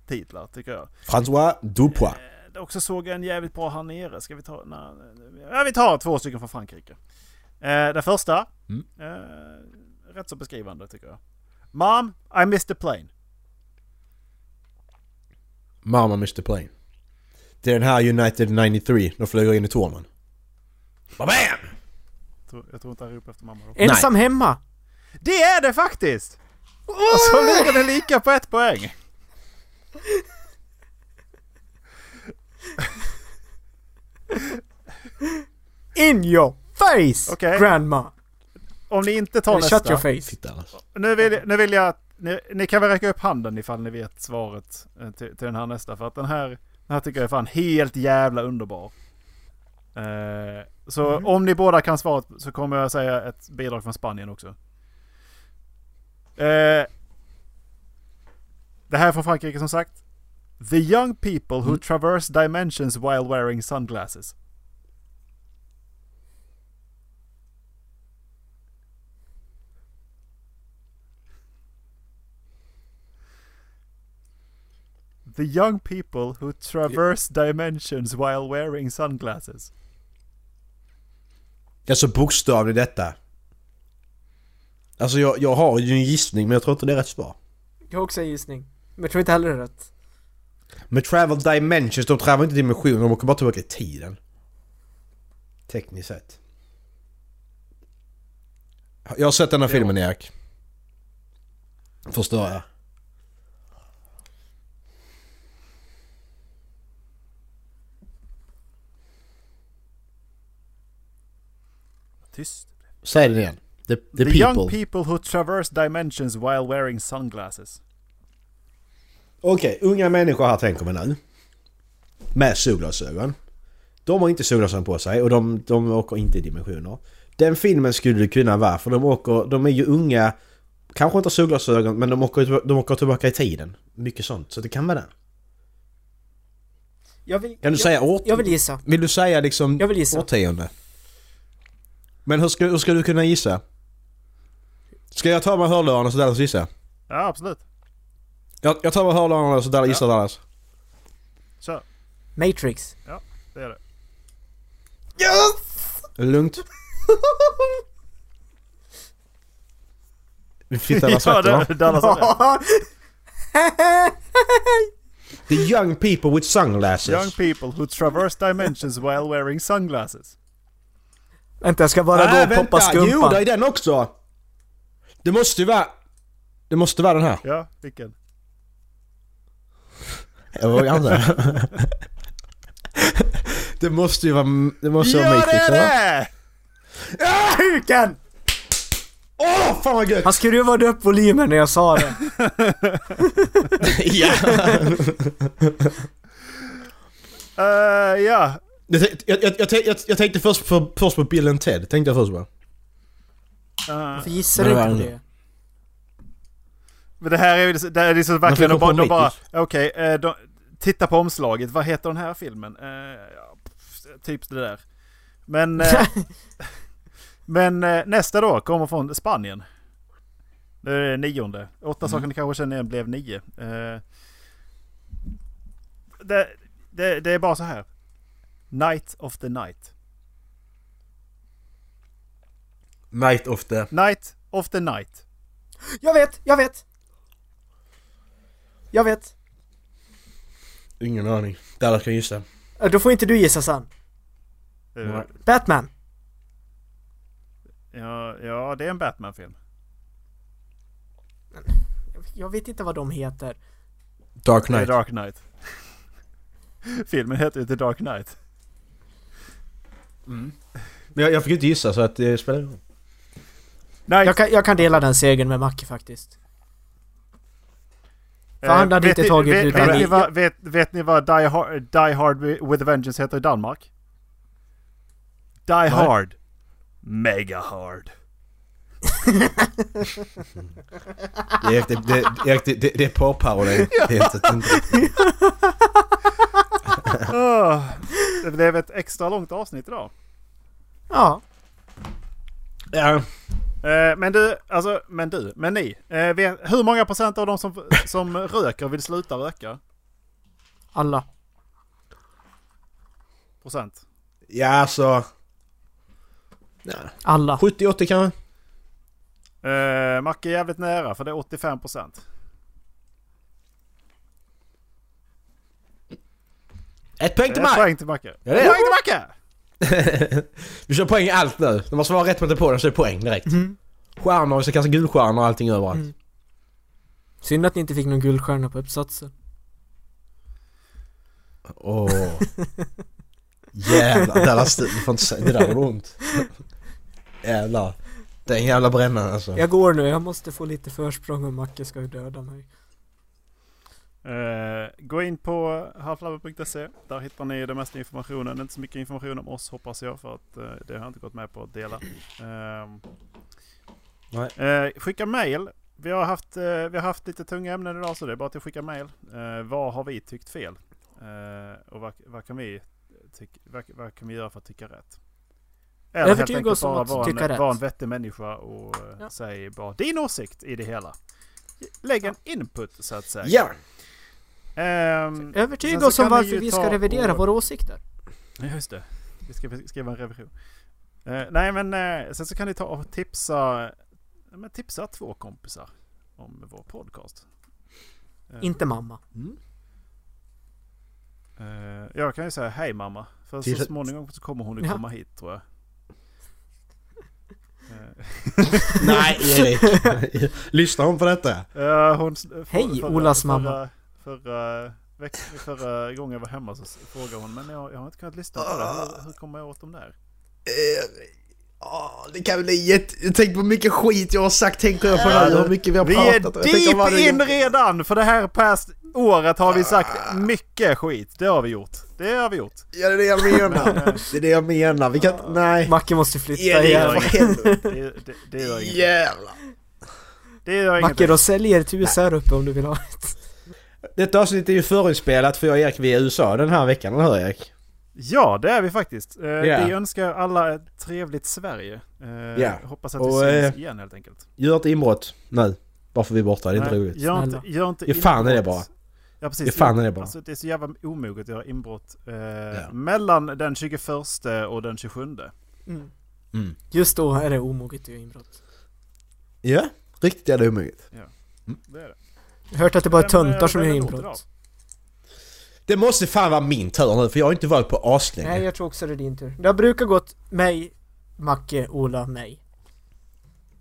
titlar tycker jag. François Dupois. Jag också såg en jävligt bra här nere. Ska vi ta... Nej, ja, vi tar två stycken från Frankrike. Eh, den första. Mm. Eh, rätt så beskrivande tycker jag. Mom, I missed the plane. Mama Mr Plane. Det är den här United 93. De flyger in i tornen. Bam! Jag tror, jag tror inte han ropar efter mamma då. Ensam hemma! Det är det faktiskt! Och så ligger det lika på ett poäng. In your face! Okej. Grandma! Om ni inte tar Eller shut your nästa. face. Alltså. Nu vill, nu vill jag att ni, ni kan väl räcka upp handen ifall ni vet svaret eh, till, till den här nästa. För att den här, den här tycker jag är fan helt jävla underbar. Eh, så Mhm. om ni båda kan svaret så kommer jag säga ett bidrag från Spanien också. Eh, det här är från Frankrike som sagt. The young people who Mm. traverse dimensions while wearing sunglasses. The young people who traverse dimensions while wearing sunglasses. Alltså bokstavligt detta. Alltså jag, jag har ju en gissning men jag tror inte det är rätt svar. Jag har också en gissning. Men jag tror inte heller det är rätt. Med travel dimensions, de travar inte dimensioner, de åker bara tillbaka i tiden. Tekniskt sett. Jag har sett den här Jo. filmen Erik. Förstår jag. Tyst. Säg det igen. The, the, The, young people. people who traverse dimensions while wearing sunglasses. Okej, unga människor här tänker vi nu. Med solglasögon. De har inte solglasögon på sig och de, de åker inte i dimensioner. Den filmen skulle det kunna vara för de åker, de är ju unga, kanske inte har solglasögon men de åker, de åker tillbaka i tiden. Mycket sånt, så det kan vara det. Jag vill, Kan du jag, säga årt... jag vill gissa. Vill du säga liksom Jag vill gissa. årtionde? Men hur ska, hur ska du kunna gissa? Ska jag ta med hörlurarna så Dallas gissar? Ja, absolut. Jag, jag tar med hörlurarna så Dallas gissar Dallas. Kör. Matrix. Det är det. Är det lugnt? Du fittar vad sagt va? det, Dallas har rätt. The young people with sunglasses. Young people who traverse dimensions while wearing sunglasses. Vänta, jag ska bara gå Ah, och poppa vänta! Jo, det är den också! Det måste ju vara... Det måste vara den här. Ja, vilken? Jag vågar inte. Det måste ju vara... Det måste vara Ja, det Matrix är eller? det! Kuken! Åh, fan vad gött! Han skruvade upp volymen när jag sa det. ja! Eh, ja. Jag, tänkte- jag, jag, jag, tänkte- jag, jag tänkte först på, först på Bill and Ted, tänkte jag först på. Uh, Varför gissar du på det? Men det här är ju det är liksom verkligen de bara, de bara okej, eh, de- titta på omslaget. Vad heter den här filmen? Eh, ja, typ det där. Men, eh, men eh, nästa då kommer från Spanien. Det är nionde. Åtta saker ni kanske känner igen blev nio. Eh, det, det, det är bara så här. Night of the night. Night of the... Night of the night. Jag vet, jag vet! Jag vet. Ingen aning. Dallas kan gissa. Eh, Då får inte du gissa sen. Eh, Nej. Batman. Ja, ja, det är en Batman-film. Jag vet inte vad de heter. Dark Knight. Dark Knight. Filmen heter ju The Dark Knight. Men jag, jag fick inte gissa så att det spelar ingen roll. Jag kan, jag kan dela den segern med Macke faktiskt. För Eh, han hade vet inte ni- tagit vet, utan vet, ni vad, vet, vet ni vad Die Hard, Die Hard with a Vengeance heter i Danmark? Die Hard. Mega Hard. Erik, det, det, Erik, det, det, det är porrparodi. Det är inte... inte. Åh, det blev ett extra långt avsnitt idag. Ja. Ja. Eh, men du, alltså, men du, men ni. Eh, vet, hur många procent av de som, som röker vill sluta röka? Alla. Procent. Ja, alltså... Ja. Alla. 70-80 kanske? Eh, Macke är jävligt nära för det är 85 procent. Ett poäng till Eh, mig! poäng till Macke. Ja, det är det. poäng till Macke! Vi kör poäng i allt nu. De måste vara rätt på den så är det poäng direkt. Mm. Stjärnor, vi ska kasta guldstjärnor och allting överallt. Mm. Synd att ni inte fick någon guldstjärna på uppsatsen. Åh. Jävlar, Dallas, du får inte säga... Det där var ont. Jävlar. Det är en jävla bränna alltså. Jag går nu, jag måste få lite försprång om Macke ska döda mig. Eh, gå in på halflabben.se. Där hittar ni den mesta informationen. Inte så mycket information om oss hoppas jag för att eh, det har jag inte gått med på att dela. Nej. eh, skicka mail. Vi har, haft, vi har haft lite tunga ämnen idag så det är bara till att skicka mail. Vad har vi tyckt fel? Och vad, vad, kan vi tyck, vad, vad kan vi göra för att tycka rätt? Eller helt enkelt bara vara en, rätt. vara en vettig människa och Ja. säg bara din åsikt i det hela. Lägg en input så att säga. Ja! Ehm, sen Övertyga oss om varför ju vi ska revidera och- våra åsikter. Ja, just det. Vi ska skriva en revision. Eh, nej, men eh, sen så kan ni ta och tipsa, men tipsa två kompisar om vår podcast. Eh, Inte mamma. eh, jag kan ju säga hej mamma. För så småningom så kommer hon att Ja. komma hit tror jag. Nej Erik! Lyssnar hon på detta? Hon, för, Hej, Olas mamma. Förra, förra, veck, förra gången jag var hemma så frågade hon men jag, jag har inte kunnat lyssna på det. Hur, hur kommer jag åt dem där? Åh, det kan bli jätte... Tänk på hur mycket skit jag har sagt, tänker jag på nu. Hur mycket vi har Vi pratat. jag tänker vad är deep in redan! För det här past året har vi sagt mycket skit. Det har vi gjort. Det har vi gjort. Ja, det är det jag menar. Det är det jag menar. Vi kan inte... Nej. Macke måste flytta Erik, igen. Det, det, det gör inget. Jävlar. Det gör Macke, inget. de säljer ett hus här uppe om du vill ha ett. Detta avsnitt är ju förinspelat för jag och Erik vi är i USA den här veckan, eller hur Erik? Ja, det är vi faktiskt. Eh, Ja. Vi önskar alla ett trevligt Sverige. Eh, Ja. Hoppas att Och, vi syns eh, igen helt enkelt. Gör ett inbrott nu. Varför vi är borta, det är inte roligt. Gör inte, gör inte Ge fan i det inbrott. bara. Ja precis. Ge fan i det bara. Alltså, det är så jävla omoget att göra inbrott eh, Ja. mellan den 21 och den 27. Mm. Mm. Just då är det omoget att göra inbrott. Ja, riktigt jävla omöjligt. Det är det. Jag hört att det bara är eh, töntar som gör inbrott. Det måste fan vara min tur nu för jag har inte varit på aslänge. Nej, jag tror också det är din tur. Det har brukat gått mig, Macke, Ola, mig.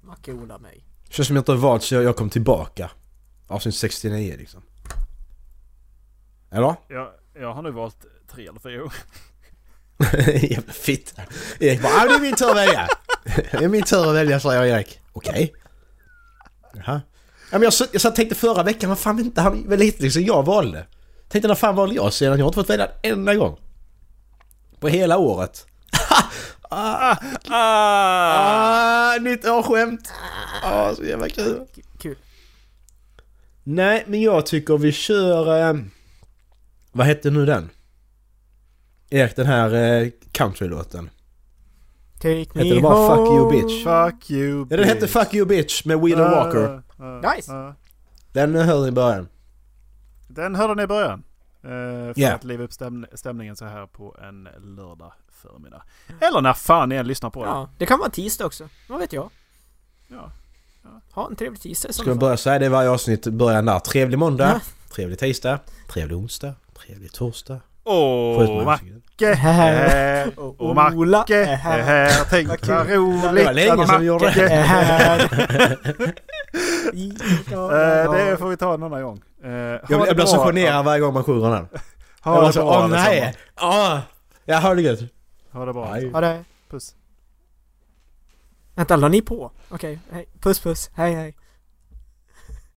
Macke, Ola, mig. Känns som jag inte har valt så jag, jag kom tillbaka. Avsnitt 69 liksom. Eller? Jag, jag har nu valt tre eller fyra gånger. Jävla fitta. Erik bara ah, det är min tur att välja. Det är min tur att välja säger Erik. Okej. Jaha. Ja, men jag, satt- jag satt tänkte förra veckan, vad fan inte han väl lite liksom jag valde. Tänkte när fan valde jag senast? Jag har inte fått välja en enda gång. På hela året. ah, ah, nytt årskämt. Ah, så jävla kul. Kul. Nej, men jag tycker vi kör... Eh, vad hette nu den? Erik, den här eh, countrylåten. Take me Heter det bara Fuck You home. Bitch? Fuck you Ja, den hette bitch. Fuck You Bitch med Wheeler Walker. Uh, uh, Nice. uh. Den hörde ni i början. Den hörde ni i början. Eh, för Ja. att liva upp stäm stämningen så här på en lördag förmiddag. Eller när fan ni än lyssnar på det. Ja, det kan vara tisdag också. Vad vet jag? Ja. Ha en trevlig tisdag Ska vi börja säga det i varje avsnitt, början där. Trevlig måndag, Ja. trevlig tisdag, trevlig onsdag, trevlig torsdag. Åh, Macke är här. Och Ola Macke är är här. Tänk Vad roligt Det var länge att vi gjorde Macke det. är här. Eh, det får vi ta en annan gång. Eh, Jag, det jag blir så generad varje gång man sjunger den. Ha jag det så, bra åh nej! Åh! Ja, ha det gött. Ha det bra. Nej. Ha det. Puss. Vänta, la ni på? Okej, hej. Puss puss. Hej hej.